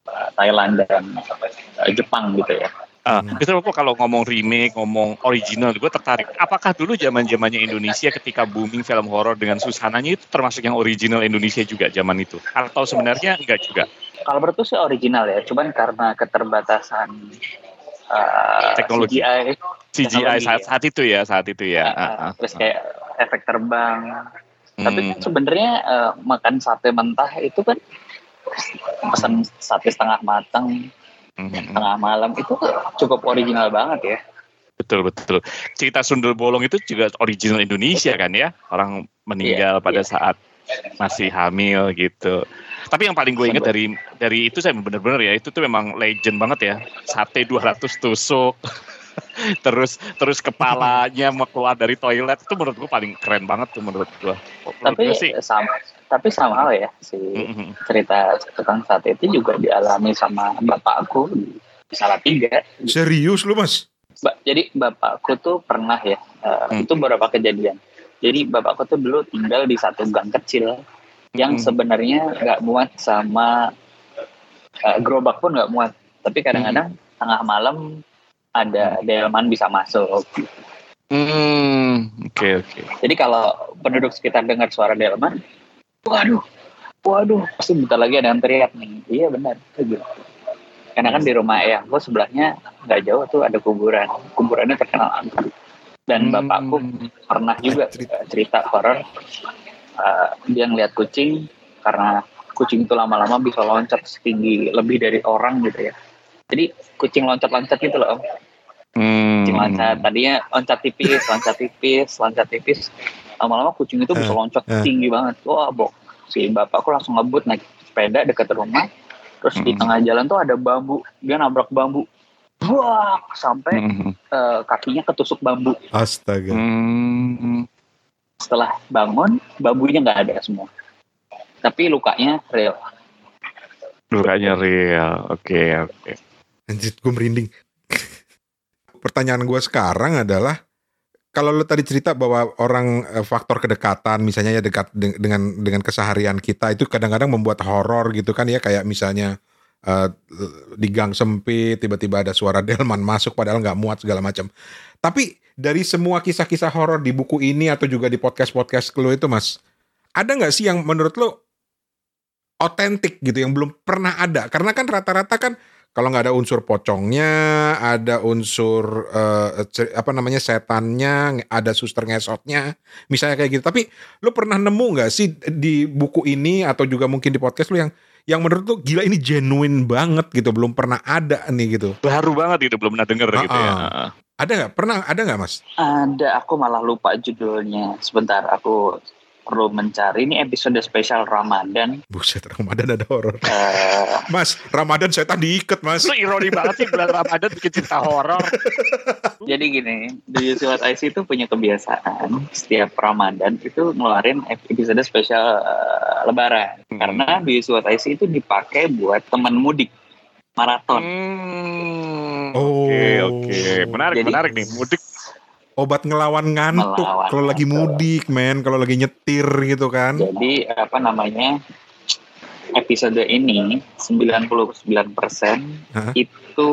uh, Thailand dan uh, Jepang gitu ya Ah, Mr. Popo kalau ngomong remake, ngomong original, gue tertarik. Apakah dulu zaman zamannya Indonesia ketika booming film horor dengan susananya itu termasuk yang original Indonesia juga zaman itu? Atau sebenarnya enggak juga? Kalau menurutku sih original ya cuman karena keterbatasan uh, Teknologi. CGI CGI Teknologi, saat, saat itu ya, saat itu ya. uh, ah, terus kayak efek terbang tapi Hmm, kan sebenarnya uh, makan sate mentah itu kan pesan sate setengah matang hmm, hmm. tengah malam itu cukup original banget ya Betul betul. Cerita Sundel Bolong itu juga original Indonesia kan ya. Orang meninggal Iya, pada iya. saat masih hamil gitu. Tapi yang paling gue ingat dari dari itu saya benar-benar ya itu tuh memang legend banget ya. Sate 200 tusuk. terus terus kepalanya mau keluar dari toilet itu menurut gue paling keren banget tuh menurut gue. Menurut tapi gue sih. sama tapi sama ya si cerita tukang sate itu juga dialami sama bapakku salah tiga. Serius lu mas? Ba- jadi bapakku tuh pernah ya, uh, Hmm. itu beberapa kejadian. Jadi bapakku tuh dulu tinggal di satu gang kecil yang Hmm. sebenarnya nggak muat sama uh, gerobak pun nggak muat. Tapi kadang-kadang tengah malam ada delman bisa masuk. Hmm, oke oke. Jadi kalau penduduk sekitar dengar suara delman, waduh, waduh, pasti bentar lagi ada yang teriak nih. Iya benar, gitu. Karena kan di rumah ayahku sebelahnya nggak jauh tuh ada kuburan. Kuburannya terkenal angker. Dan Hmm. bapakku pernah juga Cerita. cerita, cerita horor. Uh, dia ngeliat kucing karena kucing itu lama-lama bisa loncat setinggi lebih dari orang gitu ya. Jadi kucing loncat-loncat gitu loh. Om. Hmm. Kucing loncat tadinya loncat tipis, loncat tipis, loncat tipis. Lama-lama kucing itu bisa Eh, loncat eh. tinggi banget. Wah, bok. Si bapakku langsung ngebut naik sepeda dekat rumah. Terus di Hmm. tengah jalan tuh ada bambu. Dia nabrak bambu. Wah, sampai Hmm. eh, kakinya ketusuk bambu. Astaga. Hmm. Setelah bangun, bambunya nggak ada semua. Tapi lukanya real. Lukanya real. Oke oke. Anjir, gue merinding. Pertanyaan gue sekarang adalah, kalau lo tadi cerita bahwa orang eh, faktor kedekatan, misalnya ya dekat de- dengan dengan keseharian kita itu kadang-kadang membuat horor gitu kan ya, kayak misalnya eh, di gang sempit tiba-tiba ada suara delman masuk padahal nggak muat segala macam. Tapi dari semua kisah-kisah horor di buku ini atau juga di podcast-podcast lo itu, Mas, ada nggak sih yang menurut lo otentik gitu yang belum pernah ada? Karena kan rata-rata kan kalau nggak ada unsur pocongnya, ada unsur cer- apa namanya setannya, ada suster ngesotnya, misalnya kayak gitu. Tapi lu pernah nemu nggak sih di buku ini atau juga mungkin di podcast lu yang yang menurut lu gila ini genuine banget gitu, belum pernah ada nih gitu. Baru banget gitu belum pernah denger gitu ya. Ada nggak? Pernah ada nggak mas? Ada, aku malah lupa judulnya. Sebentar, aku perlu mencari. Ini episode spesial Ramadan. Buset Ramadan ada horor. Eh, Mas Ramadan setan diikat mas. Lu ironi banget sih bulan Ramadan bikin cerita horor. jadi gini, Do You See What I See itu punya kebiasaan setiap Ramadan itu ngeluarin episode spesial eh, Lebaran. Hmm. Karena Do You See What I See itu dipakai buat teman mudik maraton. Hmm. Oh. Oke oke. Menarik Jadi- menarik nih. Mudik Obat ngelawan ngantuk kalau lagi mudik men, kalau lagi nyetir gitu kan. Jadi apa namanya episode ini 99% Hah? itu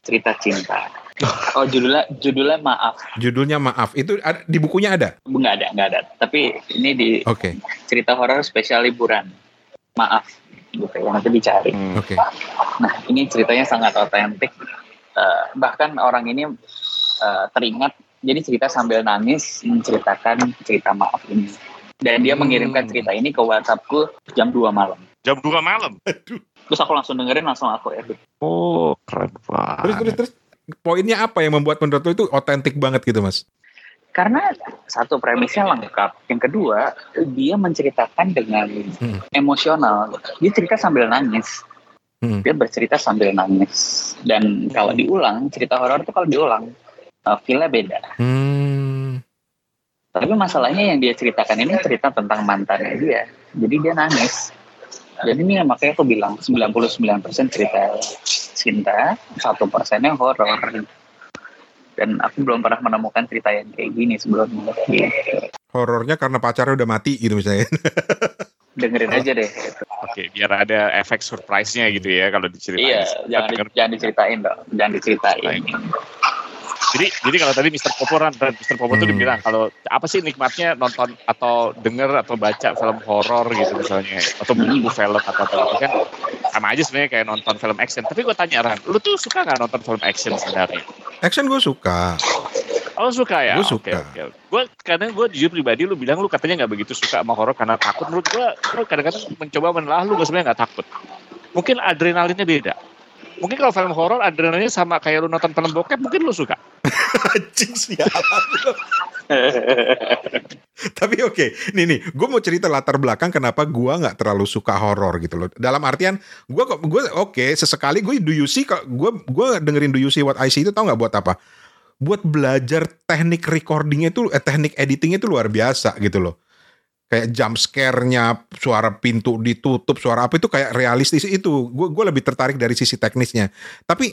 cerita cinta. Oh judulnya judulnya maaf Judulnya maaf. Itu ada, di bukunya ada. nggak ada nggak ada. Tapi ini di Oke. cerita horor spesial liburan. Maaf gitu ya nanti dicari. Hmm. Oke. Nah ini ceritanya sangat otentik. Eh, bahkan orang ini eh, teringat jadi cerita sambil nangis menceritakan cerita maaf ini. Dan dia Hmm. mengirimkan cerita ini ke WhatsAppku jam 2 malam. Jam 2 malam. Terus aku langsung dengerin langsung aku edit. Oh keren Terus banget. terus terus poinnya apa yang membuat menurut lu itu otentik banget gitu mas? Karena satu premisnya lengkap. Yang kedua, dia menceritakan dengan Hmm. emosional. Dia cerita sambil nangis. Hmm. Dia bercerita sambil nangis. Dan kalau diulang, cerita horor itu kalau diulang, uh, feel-nya beda. Hmm. Tapi masalahnya yang dia ceritakan ini cerita tentang mantannya dia. Jadi dia nangis. Jadi ini makanya aku bilang 99% cerita cinta, satu persennya horor. Dan aku belum pernah menemukan cerita yang kayak gini sebelumnya. Gitu. Horornya karena pacarnya udah mati gitu misalnya. Dengerin aja deh. Oke biar ada efek surprise-nya gitu ya kalau diceritain. Iya, jangan, denger. jangan diceritain dong, jangan diceritain. Jadi jadi kalau tadi Mr. Popo kan Mr. Popo tuh Hmm. dibilang kalau apa sih nikmatnya nonton atau denger atau baca film horor gitu misalnya atau buku film atau apa gitu kan sama aja sebenarnya kayak nonton film action. Tapi gue tanya Ran, lu tuh suka nggak nonton film action sebenarnya? Action gue suka. Oh suka ya? Gua Oke, suka. Oke, Gue kadang gue jujur pribadi lu bilang lu katanya nggak begitu suka sama horor karena takut. Menurut gue, gue kadang-kadang mencoba menelah lu gue sebenarnya nggak takut. Mungkin adrenalinnya beda. Mungkin kalau film horor adrenalinnya sama kayak lu nonton film bokep mungkin lu suka. Anjing sialan. Tapi oke, nih nih, gue mau cerita latar belakang kenapa gue nggak terlalu suka horor gitu loh. Dalam artian, gue kok gue oke sesekali gue do you see, gue gue dengerin do you see what I see itu tau nggak buat apa? Buat belajar teknik recordingnya itu, eh, teknik editingnya itu luar biasa gitu loh. Kayak jump scare-nya, suara pintu ditutup, suara apa itu kayak realistis itu. Gue gue lebih tertarik dari sisi teknisnya. Tapi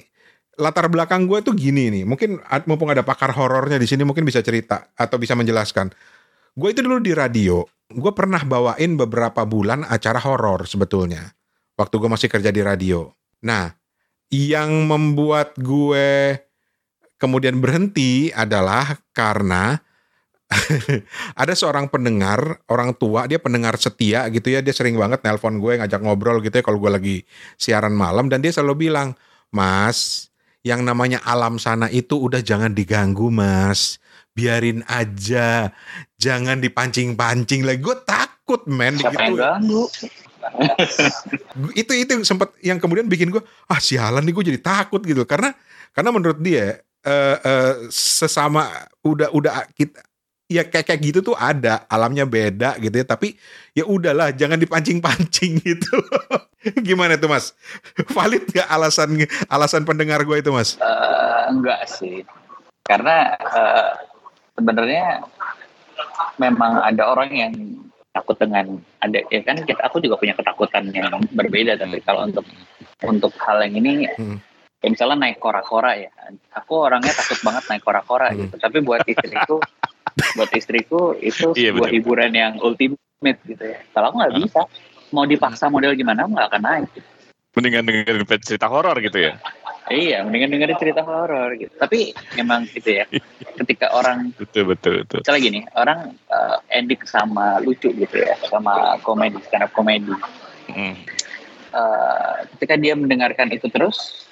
latar belakang gue tuh gini nih. Mungkin mumpung ada pakar horornya di sini mungkin bisa cerita atau bisa menjelaskan. Gue itu dulu di radio. Gue pernah bawain beberapa bulan acara horor sebetulnya. Waktu gue masih kerja di radio. Nah, yang membuat gue kemudian berhenti adalah karena ada seorang pendengar, orang tua, dia pendengar setia gitu ya, dia sering banget nelpon gue, ngajak ngobrol gitu ya kalau gue lagi siaran malam, dan dia selalu bilang, Mas, yang namanya alam sana itu udah jangan diganggu mas, biarin aja, jangan dipancing-pancing lagi, gue takut men Siapa yang gitu. ganggu? Itu itu sempat yang kemudian bikin gue, ah sialan nih gue jadi takut gitu, karena karena menurut dia eh, eh, sesama udah udah kita ya kayak kayak gitu tuh ada alamnya beda gitu ya tapi ya udahlah jangan dipancing-pancing gitu. Gimana tuh mas? Valid gak alasan alasan pendengar gue itu mas? Eh, enggak sih, karena eh, sebenarnya memang ada orang yang takut dengan ada ya kan kita aku juga punya ketakutan yang berbeda tapi kalau untuk untuk hal yang ini Hmm. ya misalnya naik kora-kora ya. Aku orangnya takut banget naik kora-kora Hmm. gitu. Tapi buat istriku buat istriku itu Iya, sebuah betul. hiburan yang ultimate gitu ya kalau aku nggak Hmm. bisa mau dipaksa model gimana nggak akan naik gitu. Mendingan dengerin cerita horor gitu ya. iya mendingan dengerin cerita horor gitu tapi memang gitu ya ketika orang Betul betul betul. misalnya gini orang uh, edik sama lucu gitu ya sama komedi stand up komedi Mm. Eh, ketika dia mendengarkan itu terus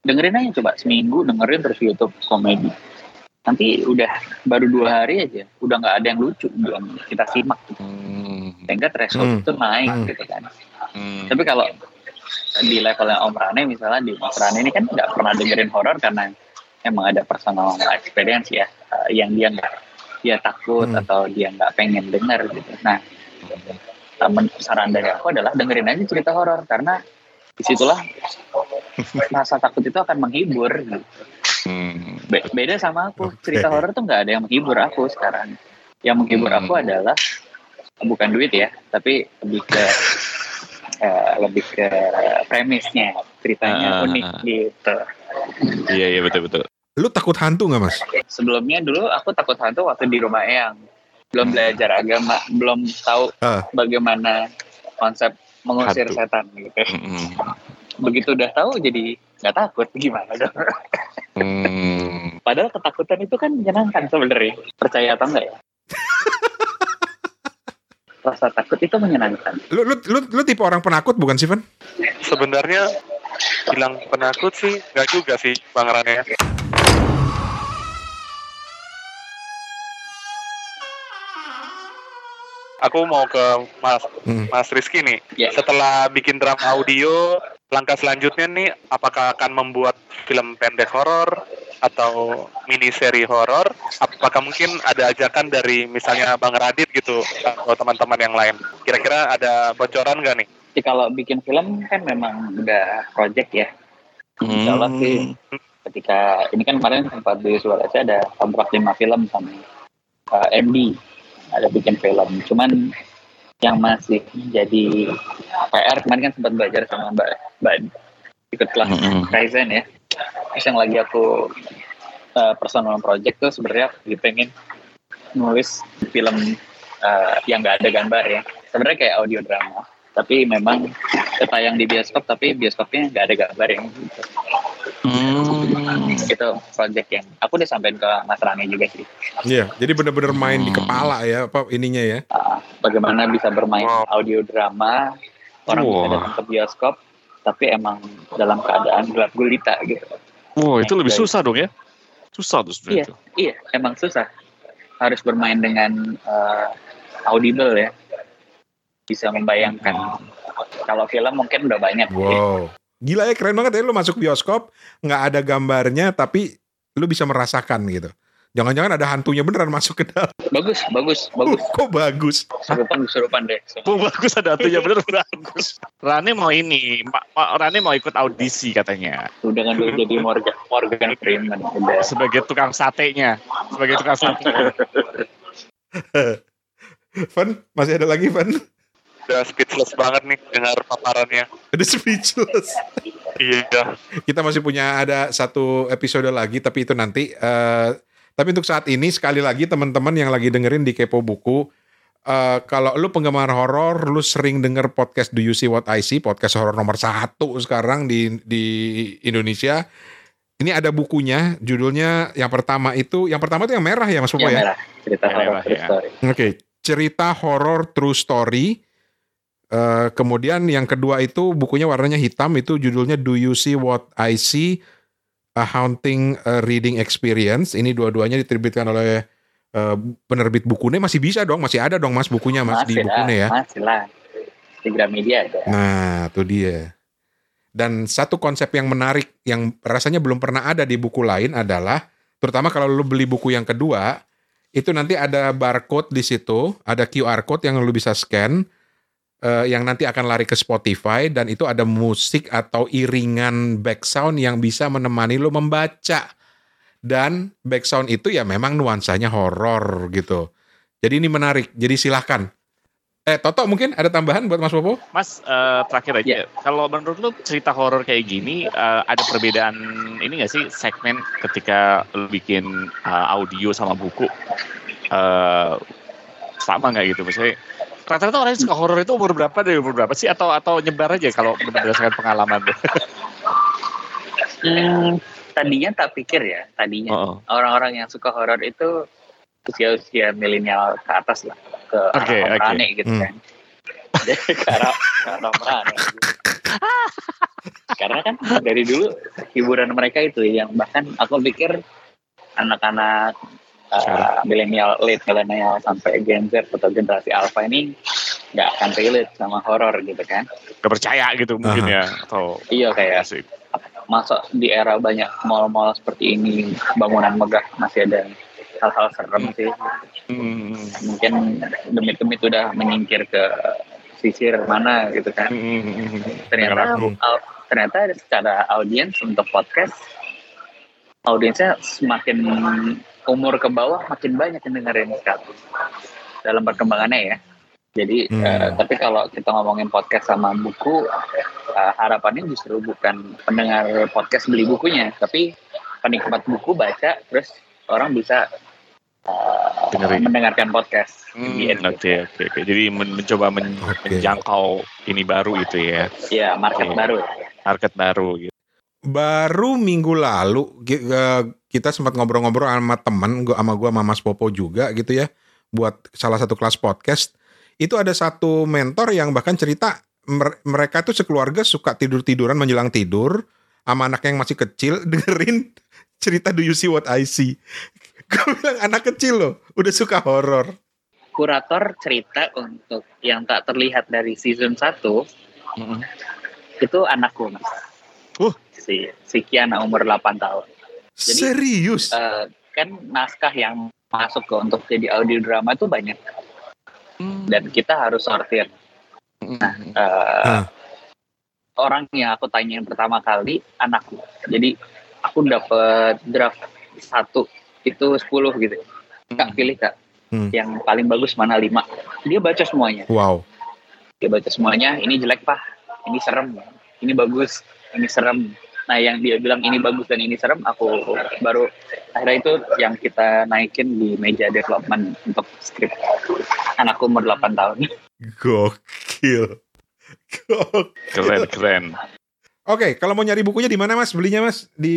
dengerin aja coba seminggu dengerin terus YouTube komedi nanti udah baru dua hari aja udah nggak ada yang lucu yang kita simak gitu. Hmm. sehingga threshold Hmm. itu naik Hmm. gitu kan Hmm. tapi kalau di levelnya Om Rane misalnya di Mas Rane ini kan nggak pernah dengerin horor karena emang ada personal experience ya eh, yang dia nggak dia takut Hmm. atau dia nggak pengen denger gitu. Nah, eh, saran dari aku adalah dengerin aja cerita horor karena di situlah rasa takut itu akan menghibur. Gitu. Hmm. Be- beda sama aku cerita horor tuh nggak ada yang menghibur aku sekarang. Yang menghibur Hmm. aku adalah bukan duit ya, tapi lebih ke eh, lebih ke premisnya ceritanya Ah. unik gitu. Iya iya betul betul. lu takut hantu nggak mas Sebelumnya dulu aku takut hantu waktu di rumah Eyang. Belum belajar agama, belum tahu Ah. bagaimana konsep mengusir Hantu. setan gitu. Hmm. Begitu udah tahu jadi nggak takut gimana dong. Hmm. Padahal ketakutan itu kan menyenangkan sebenarnya. Percaya atau enggak ya? Rasa takut itu menyenangkan. lu lu lu, lu tipe orang penakut bukan sih Van Sebenarnya bilang penakut sih nggak juga sih Bang Rane. Aku mau ke Mas Hmm. Mas Rizky nih. Ya. Setelah bikin drama audio, langkah selanjutnya nih apakah akan membuat film pendek horor atau mini seri horor? Apakah mungkin ada ajakan dari misalnya Bang Radit gitu atau teman-teman yang lain? Kira-kira ada bocoran nggak nih? Jadi kalau bikin film kan memang udah project ya. Insya Allah sih ketika ini kan kemarin sempat di Sulawesi ada kontrak lima film sama uh, MD ada bikin film. Cuman yang masih jadi PR kemarin kan sempat belajar sama Mbak Mbak ikut kelas Mm-mm. Kaizen ya. Terus yang lagi aku uh, personal project tuh sebenarnya aku pengen nulis film uh, yang nggak ada gambar ya. Sebenarnya kayak audio drama. Tapi memang tayang di bioskop tapi bioskopnya nggak ada gambar yang gitu. Hmm. Itu project yang aku udah sampein ke Mas Rani juga sih Iya, jadi bener-bener main di Hmm. kepala ya apa ininya ya. Uh, bagaimana bisa bermain Wow. audio drama orang bisa Wah. datang ke bioskop tapi emang dalam keadaan gelap gulita gitu Wah itu lebih susah dong ya. Susah tuh sebenarnya. tuh. iya emang susah harus bermain dengan uh, audible ya bisa membayangkan kalau film mungkin udah banyak Wow. Gila ya keren banget ya lu masuk bioskop nggak ada gambarnya tapi lu bisa merasakan gitu. Jangan-jangan ada hantunya beneran masuk ke dalam. bagus bagus Uh, bagus kok bagus. kesurupan kesurupan deh Oh, bagus ada atunya bener bagus. Rani mau ini, Ma- Ma- Rani mau ikut audisi katanya udah kan udah jadi Morgan Morgan Freeman udah sebagai tukang satenya, sebagai tukang sate. Van, masih ada lagi Van? Udah speechless banget nih dengar paparannya. Ada speechless. Iya. Kita masih punya ada satu episode lagi, tapi itu nanti. eh, tapi untuk saat ini sekali lagi teman-teman yang lagi dengerin di Kepo Buku, eh, kalau lu penggemar horor, lu sering denger podcast Do You See What I See, podcast horor nomor satu sekarang di di Indonesia. Ini ada bukunya, judulnya yang pertama itu, yang pertama itu yang merah ya Mas Popo Yang ya? merah, cerita horor merah, true ya. story. Oke, cerita horor true story. Eh, kemudian yang kedua itu bukunya warnanya hitam itu judulnya Do You See What I See? A Haunting uh, Reading Experience. Ini dua-duanya diterbitkan oleh eh, penerbit bukunya masih bisa dong, masih ada dong Mas bukunya Mas di Masih lah, bukunya ya. masih lah. Di Gramedia ada. Nah, itu dia. Dan satu konsep yang menarik yang rasanya belum pernah ada di buku lain adalah terutama kalau lu beli buku yang kedua, itu nanti ada barcode di situ, ada QR code yang lu bisa scan eh, yang nanti akan lari ke Spotify dan itu ada musik atau iringan background yang bisa menemani lu membaca. Dan background itu ya memang nuansanya horor gitu. Jadi ini menarik. Jadi silahkan. Eh Toto mungkin ada tambahan buat Mas Popo? Mas eh, terakhir aja, Ya. kalau menurut lu cerita horor kayak gini eh, ada perbedaan ini nggak sih segmen ketika lu bikin eh, audio sama buku eh sama nggak gitu misalnya rata-rata orang yang suka horor itu umur berapa dari umur berapa sih atau atau nyebar aja kalau berdasarkan pengalaman lu? Hmm, tadinya tak pikir ya, tadinya Oh, oh. orang-orang yang suka horor itu usia-usia milenial ke atas lah, ke Oke, arah oke. Omrane gitu Hmm. kan. Jadi ke arah, ke arah Omrane. Karena kan dari dulu hiburan mereka itu yang bahkan aku pikir anak-anak uh, milenial, late milenial sampai Gen Z atau generasi Alpha ini nggak akan relate sama horor gitu kan. Gak percaya gitu mungkin ya atau Iya kayak asik. masa di era banyak mall-mall seperti ini bangunan megah masih ada hal-hal serem sih Hmm, mungkin demit-demit udah menyingkir ke sisir mana gitu kan hmm, hmm, hmm. ternyata Hmm. ternyata secara audiens untuk podcast audiensnya semakin umur ke bawah makin banyak yang dengerin sekarang dalam perkembangannya ya jadi Hmm. eh, tapi kalau kita ngomongin podcast sama buku eh, harapannya justru bukan pendengar podcast beli bukunya tapi penikmat buku baca terus orang bisa Dengerin. mendengarkan podcast Hmm, end. Oke oke oke. Jadi men- mencoba men- Oke. menjangkau ini baru itu ya, ya market Oke. baru market baru gitu. Baru minggu lalu eh, kita sempat ngobrol-ngobrol sama temen gua sama gua sama Mas Popo juga gitu ya buat salah satu kelas podcast itu ada satu mentor yang bahkan cerita mer- mereka tuh sekeluarga suka tidur-tiduran menjelang tidur sama anak yang masih kecil dengerin cerita Do You See What I See gue bilang anak kecil loh udah suka horor kurator cerita untuk yang tak terlihat dari season 1 Mm-mm. itu anakku mas. Uh. Si, si Kiana umur 8 tahun. Jadi, serius Eh, kan naskah yang masuk ke untuk jadi audio drama itu banyak dan kita harus sortir. Mm-mm. Eh, Hah. Orang yang aku tanyain pertama kali anakku. Jadi aku dapet draft satu itu 10 gitu. Kak pilih kak. Hmm. Yang paling bagus mana 5. Dia baca semuanya. wow dia baca semuanya ini jelek pak ini serem ini bagus ini serem nah yang dia bilang ini bagus dan ini serem aku baru akhirnya itu yang kita naikin di meja development untuk skrip anakku umur 8 tahun gokil gokil Keren keren. Oke, kalau mau nyari bukunya di mana Mas? Belinya Mas di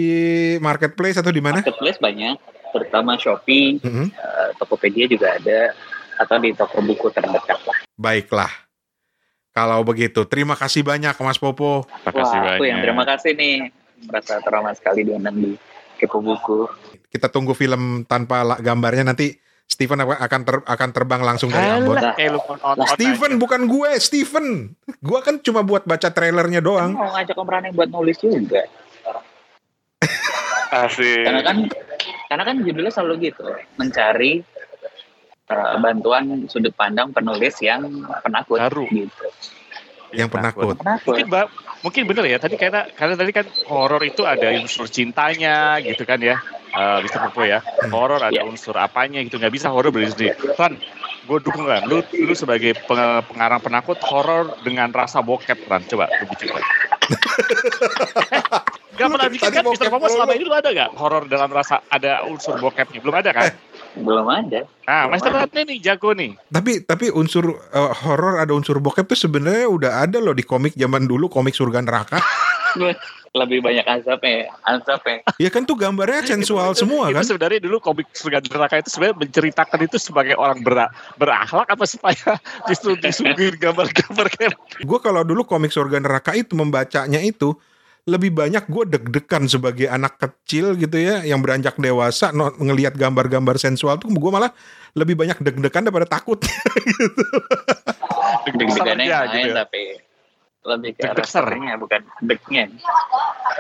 marketplace atau di mana? marketplace banyak terutama Shopee Mhm. eh, Tokopedia juga ada atau di toko buku terdekat lah Baiklah. Kalau begitu, terima kasih banyak Mas Popo. Makasih wah aku banyak. yang terima kasih nih merasa terhormat sekali diundang di Kepo Buku Kita tunggu film tanpa la- gambarnya nanti Steven apa- akan ter- akan terbang langsung dari Ambon. Lu nonton Steven bukan gue, Steven. Gue kan cuma buat baca trailernya doang. mau ngajak Om Rane buat nulis juga Asik. karena kan karena kan judulnya selalu gitu mencari uh, bantuan sudut pandang penulis yang penakut Baru. gitu Yang penakut. penakut Mungkin ba- mungkin bener ya tadi karena karena tadi kan horor itu ada unsur cintanya gitu kan ya. Eh Mr. Popo ya. Horor ada Iya. unsur apanya gitu nggak bisa horor berdiri sendiri. Ran, gue dukung kan. Lu, lu sebagai peng- pengarang penakut horor dengan rasa bokep kan. Coba lu bikin kan. Gak pernah bikin kan Mr. Popo selama ini lu ada gak horor dalam rasa ada unsur bokepnya? Belum ada kan? Belum ada. Nah, Master Ratne nih jago nih. Tapi tapi unsur eh, horor ada unsur bokep tuh sebenarnya udah ada loh di komik zaman dulu komik surga neraka. Lebih banyak azabnya, ya. azabnya. Ya kan tuh gambarnya sensual semua itu kan. sebenarnya dulu komik surga neraka itu sebenarnya menceritakan itu sebagai orang ber- berakhlak apa supaya justru disuguhin gambar-gambar kayak Gue kalau dulu komik surga neraka itu membacanya itu lebih banyak gue deg-degan sebagai anak kecil gitu ya yang beranjak dewasa no, ngelihat gambar-gambar sensual tuh gue malah lebih banyak deg-degan daripada takut. Deg-degannya sernya yang lain gitu. ya. tapi lebih ke ser. sernya bukan degnya.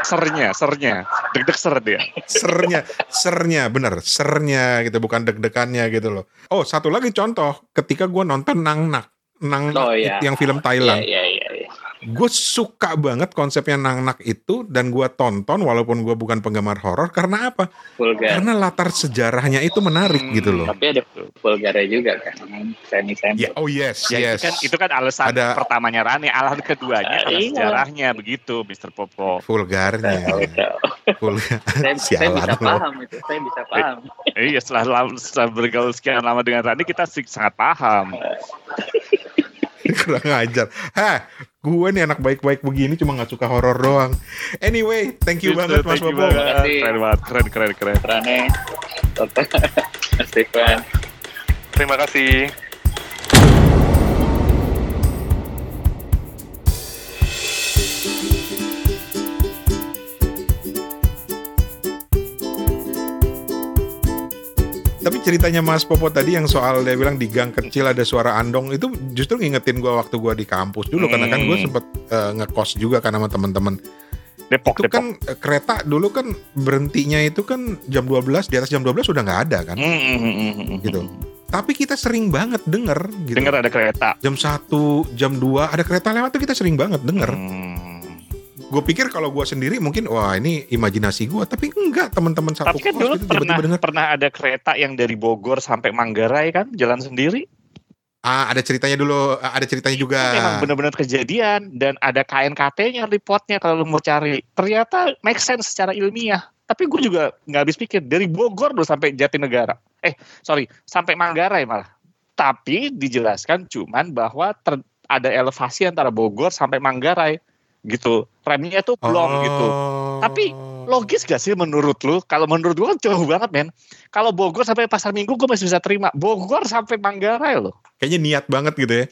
sernya, sernya, deg-deg ser dia. sernya, sernya bener, sernya gitu bukan deg-degannya gitu loh. Oh satu lagi contoh ketika gue nonton Nang Nak, Nang Oh, iya. yang film Iya, Thailand. iya, iya. Gue suka banget konsepnya Nang Nak itu dan gue tonton walaupun gue bukan penggemar horor karena apa? Vulgar. Karena latar sejarahnya itu menarik Hmm. gitu loh. Tapi ada vulgarnya juga kan. Semi-semi. Ya, oh yes, Ya, yes. itu kan itu kan alasan Ada- pertamanya Rani, alasan keduanya adalah Iya. sejarahnya begitu, Mr. Popo. vulgarnya, vulgar. Saya, saya bisa paham itu. Saya bisa paham. Iya, setelah, setelah bergaul sekian lama dengan Rani, kita sangat paham. Kurang ajar. Hah, gue nih anak baik-baik begini cuma nggak suka horor doang. Anyway, thank you banget Mas banget. Makasih. Keren banget, keren, keren, keren. Toto, Stefan. Terima kasih. Tapi ceritanya Mas Popo tadi yang soal dia bilang di gang kecil ada suara andong itu justru ngingetin gue waktu gue di kampus dulu karena kan gue Hmm. sempet eh, ngekos juga kan sama teman-teman. Depok, Itu Depok. kan kereta dulu kan berhentinya itu kan jam 12 di atas jam 12 sudah nggak ada kan. Hmm, hmm, hmm, hmm, hmm. Gitu. Tapi kita sering banget denger gitu. Dengar ada kereta. Jam 1, jam 2 ada kereta lewat tuh kita sering banget denger. Hmm. Gue pikir kalau gue sendiri mungkin wah ini imajinasi gue, tapi enggak teman-teman satu Tapi kan dulu gitu pernah tiba-tiba denger. pernah ada kereta yang dari Bogor sampai Manggarai kan jalan sendiri. Ah, ada ceritanya dulu, ada ceritanya juga. Itu Memang benar-benar kejadian dan ada KNKT-nya reportnya kalau lu mau cari. Ternyata make sense secara ilmiah. Tapi gue juga nggak habis pikir dari Bogor loh sampai Jatinegara. Eh, sorry, sampai Manggarai malah. Tapi dijelaskan cuman bahwa ter- ada elevasi antara Bogor sampai Manggarai gitu. Remnya tuh belum Oh. gitu. Tapi Logis gak sih menurut lu? Kalau menurut gue kan jauh banget men. Kalau Bogor sampai Pasar Minggu gue masih bisa terima. Bogor sampai Manggarai loh. kayaknya niat banget gitu ya.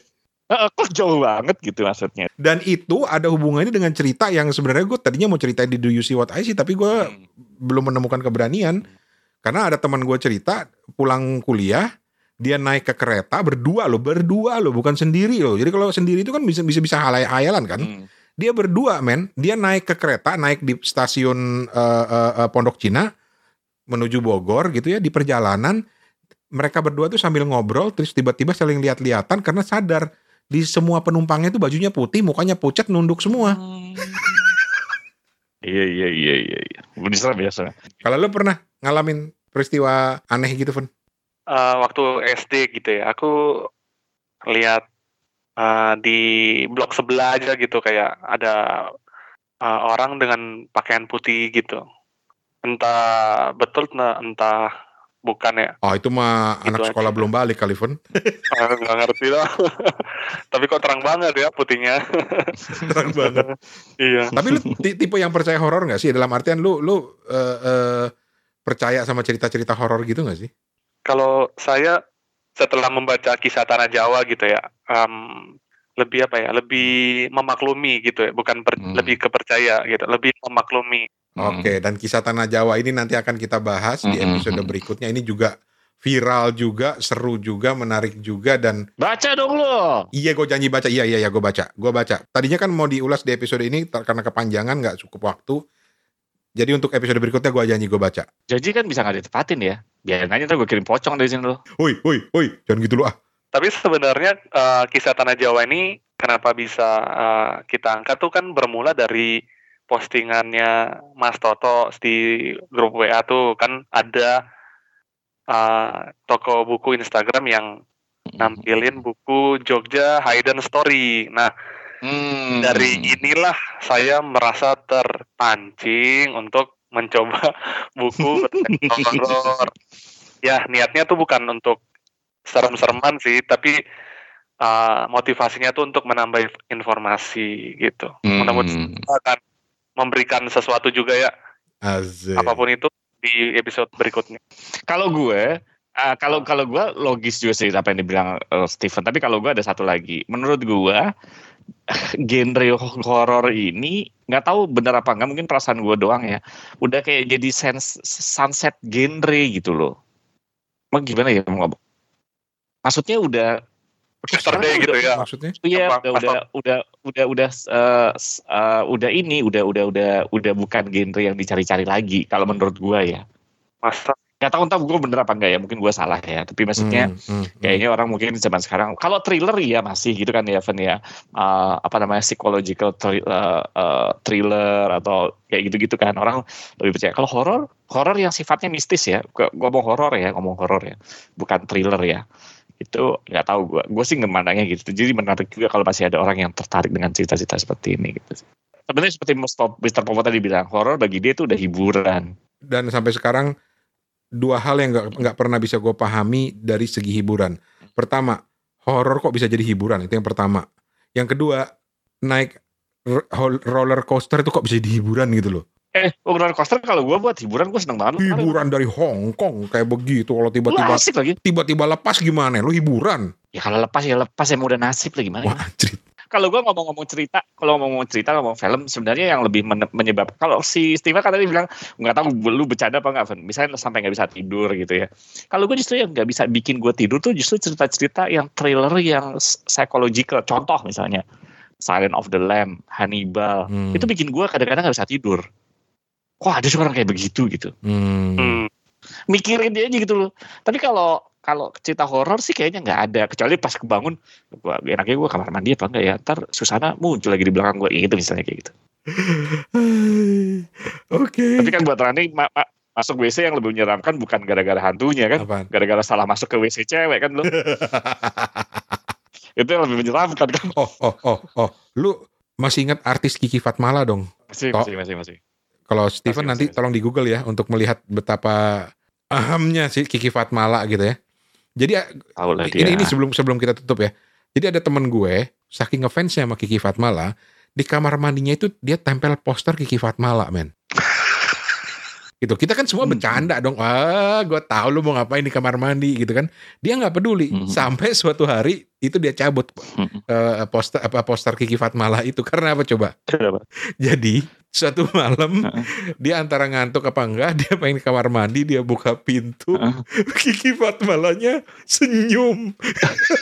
Kok jauh banget gitu maksudnya. Dan itu ada hubungannya dengan cerita yang sebenarnya gue tadinya mau ceritain di Do You See What I See, tapi gue Hmm. belum menemukan keberanian. Karena ada teman gue cerita pulang kuliah, dia naik ke kereta berdua loh, berdua loh, bukan sendiri loh. Jadi kalau sendiri itu kan bisa bisa bisa halai-hayalan kan. Hmm. Dia berdua men, dia naik ke kereta, naik di stasiun eh, eh, eh, Pondok Cina menuju Bogor gitu ya di perjalanan mereka berdua tuh sambil ngobrol terus tiba-tiba saling lihat-lihatan karena sadar di semua penumpangnya itu bajunya putih, mukanya pucat, nunduk semua. Iya iya iya iya. iya. Bisa biasa. Kalau lo pernah ngalamin peristiwa aneh gitu, Fun? Eh, waktu SD gitu ya, aku lihat eh, di blok sebelah aja gitu kayak ada eh, orang dengan pakaian putih gitu. Entah betul entah, entah bukan ya. Oh, itu mah Gitu anak aja. sekolah belum balik kali, Fun. Eh, Nggak ngerti lah. Tapi kok terang banget ya putihnya. Terang banget. iya. Tapi lu ti- tipe yang percaya horor nggak sih? Dalam artian lu lu eh, eh, percaya sama cerita-cerita horor gitu nggak sih? Kalau saya setelah membaca kisah tanah Jawa gitu ya, em, lebih apa ya? Lebih memaklumi gitu ya, bukan per- Hmm. lebih kepercaya gitu, lebih memaklumi. Oke, dan kisah tanah Jawa ini nanti akan kita bahas di Mm-mm. episode berikutnya. Ini juga viral juga, seru juga, menarik juga dan Baca dong lo. iya gue janji baca. Iya iya iya gue baca. Gue baca. Tadinya kan mau diulas di episode ini karena kepanjangan nggak cukup waktu. Jadi untuk episode berikutnya gue janji gue baca. Janji kan bisa nggak ditepatin ya. Biarin aja ntar gue kirim pocong dari sini lo. Woi, woi, woi, jangan gitu lu ah. Tapi sebenarnya eh, kisah tanah Jawa ini kenapa bisa eh, kita angkat tuh kan bermula dari postingannya Mas Toto di grup WA tuh kan ada eh, toko buku Instagram yang nampilin buku Jogja Hidden Story. Nah, Hmm. dari inilah saya merasa terpancing untuk mencoba buku horor. Ya, niatnya tuh bukan untuk serem-sereman sih, tapi uh, motivasinya tuh untuk menambah inf- informasi gitu. Hmm. Mudah-mudahan akan memberikan sesuatu juga ya, Azir. apa pun itu di episode berikutnya. Kalau gue, ah, kalau kalau gue logis juga sih apa yang dibilang eh, Steven. Tapi kalau gue ada satu lagi. Menurut gue, genre horor ini nggak tahu benar apa nggak mungkin perasaan gue doang ya. Udah kayak jadi sense, sunset genre gitu loh. Emang gimana ya mau ngomong? Maksudnya udah Yesterday gitu ya. Maksudnya? Iya, udah, udah, udah, udah, udah, eh, s- eh, udah ini, udah, udah, udah, udah bukan genre yang dicari-cari lagi. Kalau menurut gua ya, Masa nggak tahu entah gue bener apa enggak ya. Mungkin gua salah ya. Tapi maksudnya Hmm, hmm, hmm. kayaknya orang mungkin zaman sekarang. Kalau thriller ya masih gitu kan ya, Van ya. Eh, apa namanya psychological thri- eh, eh, thriller atau kayak gitu-gitu kan. Orang lebih percaya. Kalau horor, horor yang sifatnya mistis ya. Gua ngomong horor ya, ngomong horor ya, bukan thriller ya itu nggak tahu gue gue sih ngemandangnya gitu jadi menarik juga kalau masih ada orang yang tertarik dengan cerita-cerita seperti ini gitu sebenarnya seperti Mr. Mr. Popo tadi bilang horor bagi dia itu udah hiburan Dan sampai sekarang dua hal yang nggak nggak pernah bisa gue pahami dari segi hiburan. Pertama, horor kok bisa jadi hiburan itu yang pertama. Yang kedua, naik roller coaster itu kok bisa jadi hiburan gitu loh. eh roller coaster kalau gue buat hiburan gue seneng banget Hiburan dari Hong Kong kayak begitu. Kalau tiba-tiba lagi tiba-tiba lepas gimana? Lu hiburan? ya kalau lepas ya lepas ya mau udah nasib lah gimana? Wah, anjir. Kalau gue ngomong-ngomong cerita, kalau ngomong cerita, ngomong film, sebenarnya yang lebih men- menyebab. Kalau si Steven kan tadi bilang nggak tahu lu bercanda apa nggak. Misalnya sampai nggak bisa tidur gitu ya. Kalau gue justru yang nggak bisa bikin gue tidur tuh justru cerita-cerita yang thriller yang psychological. Contoh misalnya Silent of the Lamb, Hannibal, Hmm. itu bikin gue kadang-kadang nggak bisa tidur. Kok ada orang kayak begitu gitu? Hmm. hmm, Mikirin dia aja gitu loh. Tapi kalau kalau cerita horor sih kayaknya nggak ada kecuali pas kebangun gua enaknya gue kamar mandi apa enggak ya ntar Susana muncul lagi di belakang gue gitu misalnya kayak gitu Oke. tapi kan buat Rani ma- ma- masuk WC yang lebih menyeramkan bukan gara-gara hantunya kan Apaan? gara-gara salah masuk ke WC cewek kan lo itu yang lebih menyeramkan kan Oh, oh, oh, oh. Lu masih ingat artis Kiki Fatmala dong? masih Oh. masih masih masih Kalau Steven Masih, nanti masih, tolong di Google ya untuk melihat betapa ahamnya si Kiki Fatmala gitu ya. Jadi dia ini ini sebelum sebelum kita tutup ya. Jadi ada temen gue saking ngefansnya sama Kiki Fatmala di kamar mandinya itu dia tempel poster Kiki Fatmala men. Gitu kita kan semua Hmm. bercanda dong wah gue tahu lu mau ngapain di kamar mandi gitu kan dia nggak peduli Hmm. sampai suatu hari itu dia cabut Hmm. eh, poster apa poster Kiki Fatmala itu karena apa coba Kenapa? jadi suatu malam Heeh. dia antara ngantuk apa enggak dia pengen ke kamar mandi dia buka pintu Heeh. Kiki Fatmalanya senyum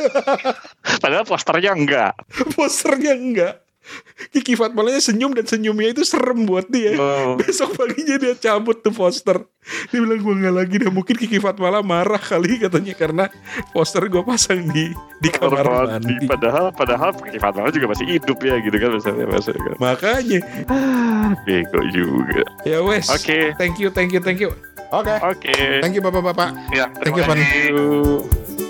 padahal posternya enggak posternya enggak Kiki Fatmalanya senyum dan senyumnya itu serem buat dia. Oh. besok paginya dia cabut tuh poster. Dia bilang gue nggak lagi dah mungkin Kiki Fatmala marah kali katanya karena poster gue pasang di di kamar mandi. padahal padahal Fatmala juga masih hidup ya gitu kan misalnya maksudnya kan. makanya. Bego juga. Ya wes. Oke. Thank you thank you thank you. Oke. Oke. Thank you bapak-bapak. Ya Thank you, Van. kasih.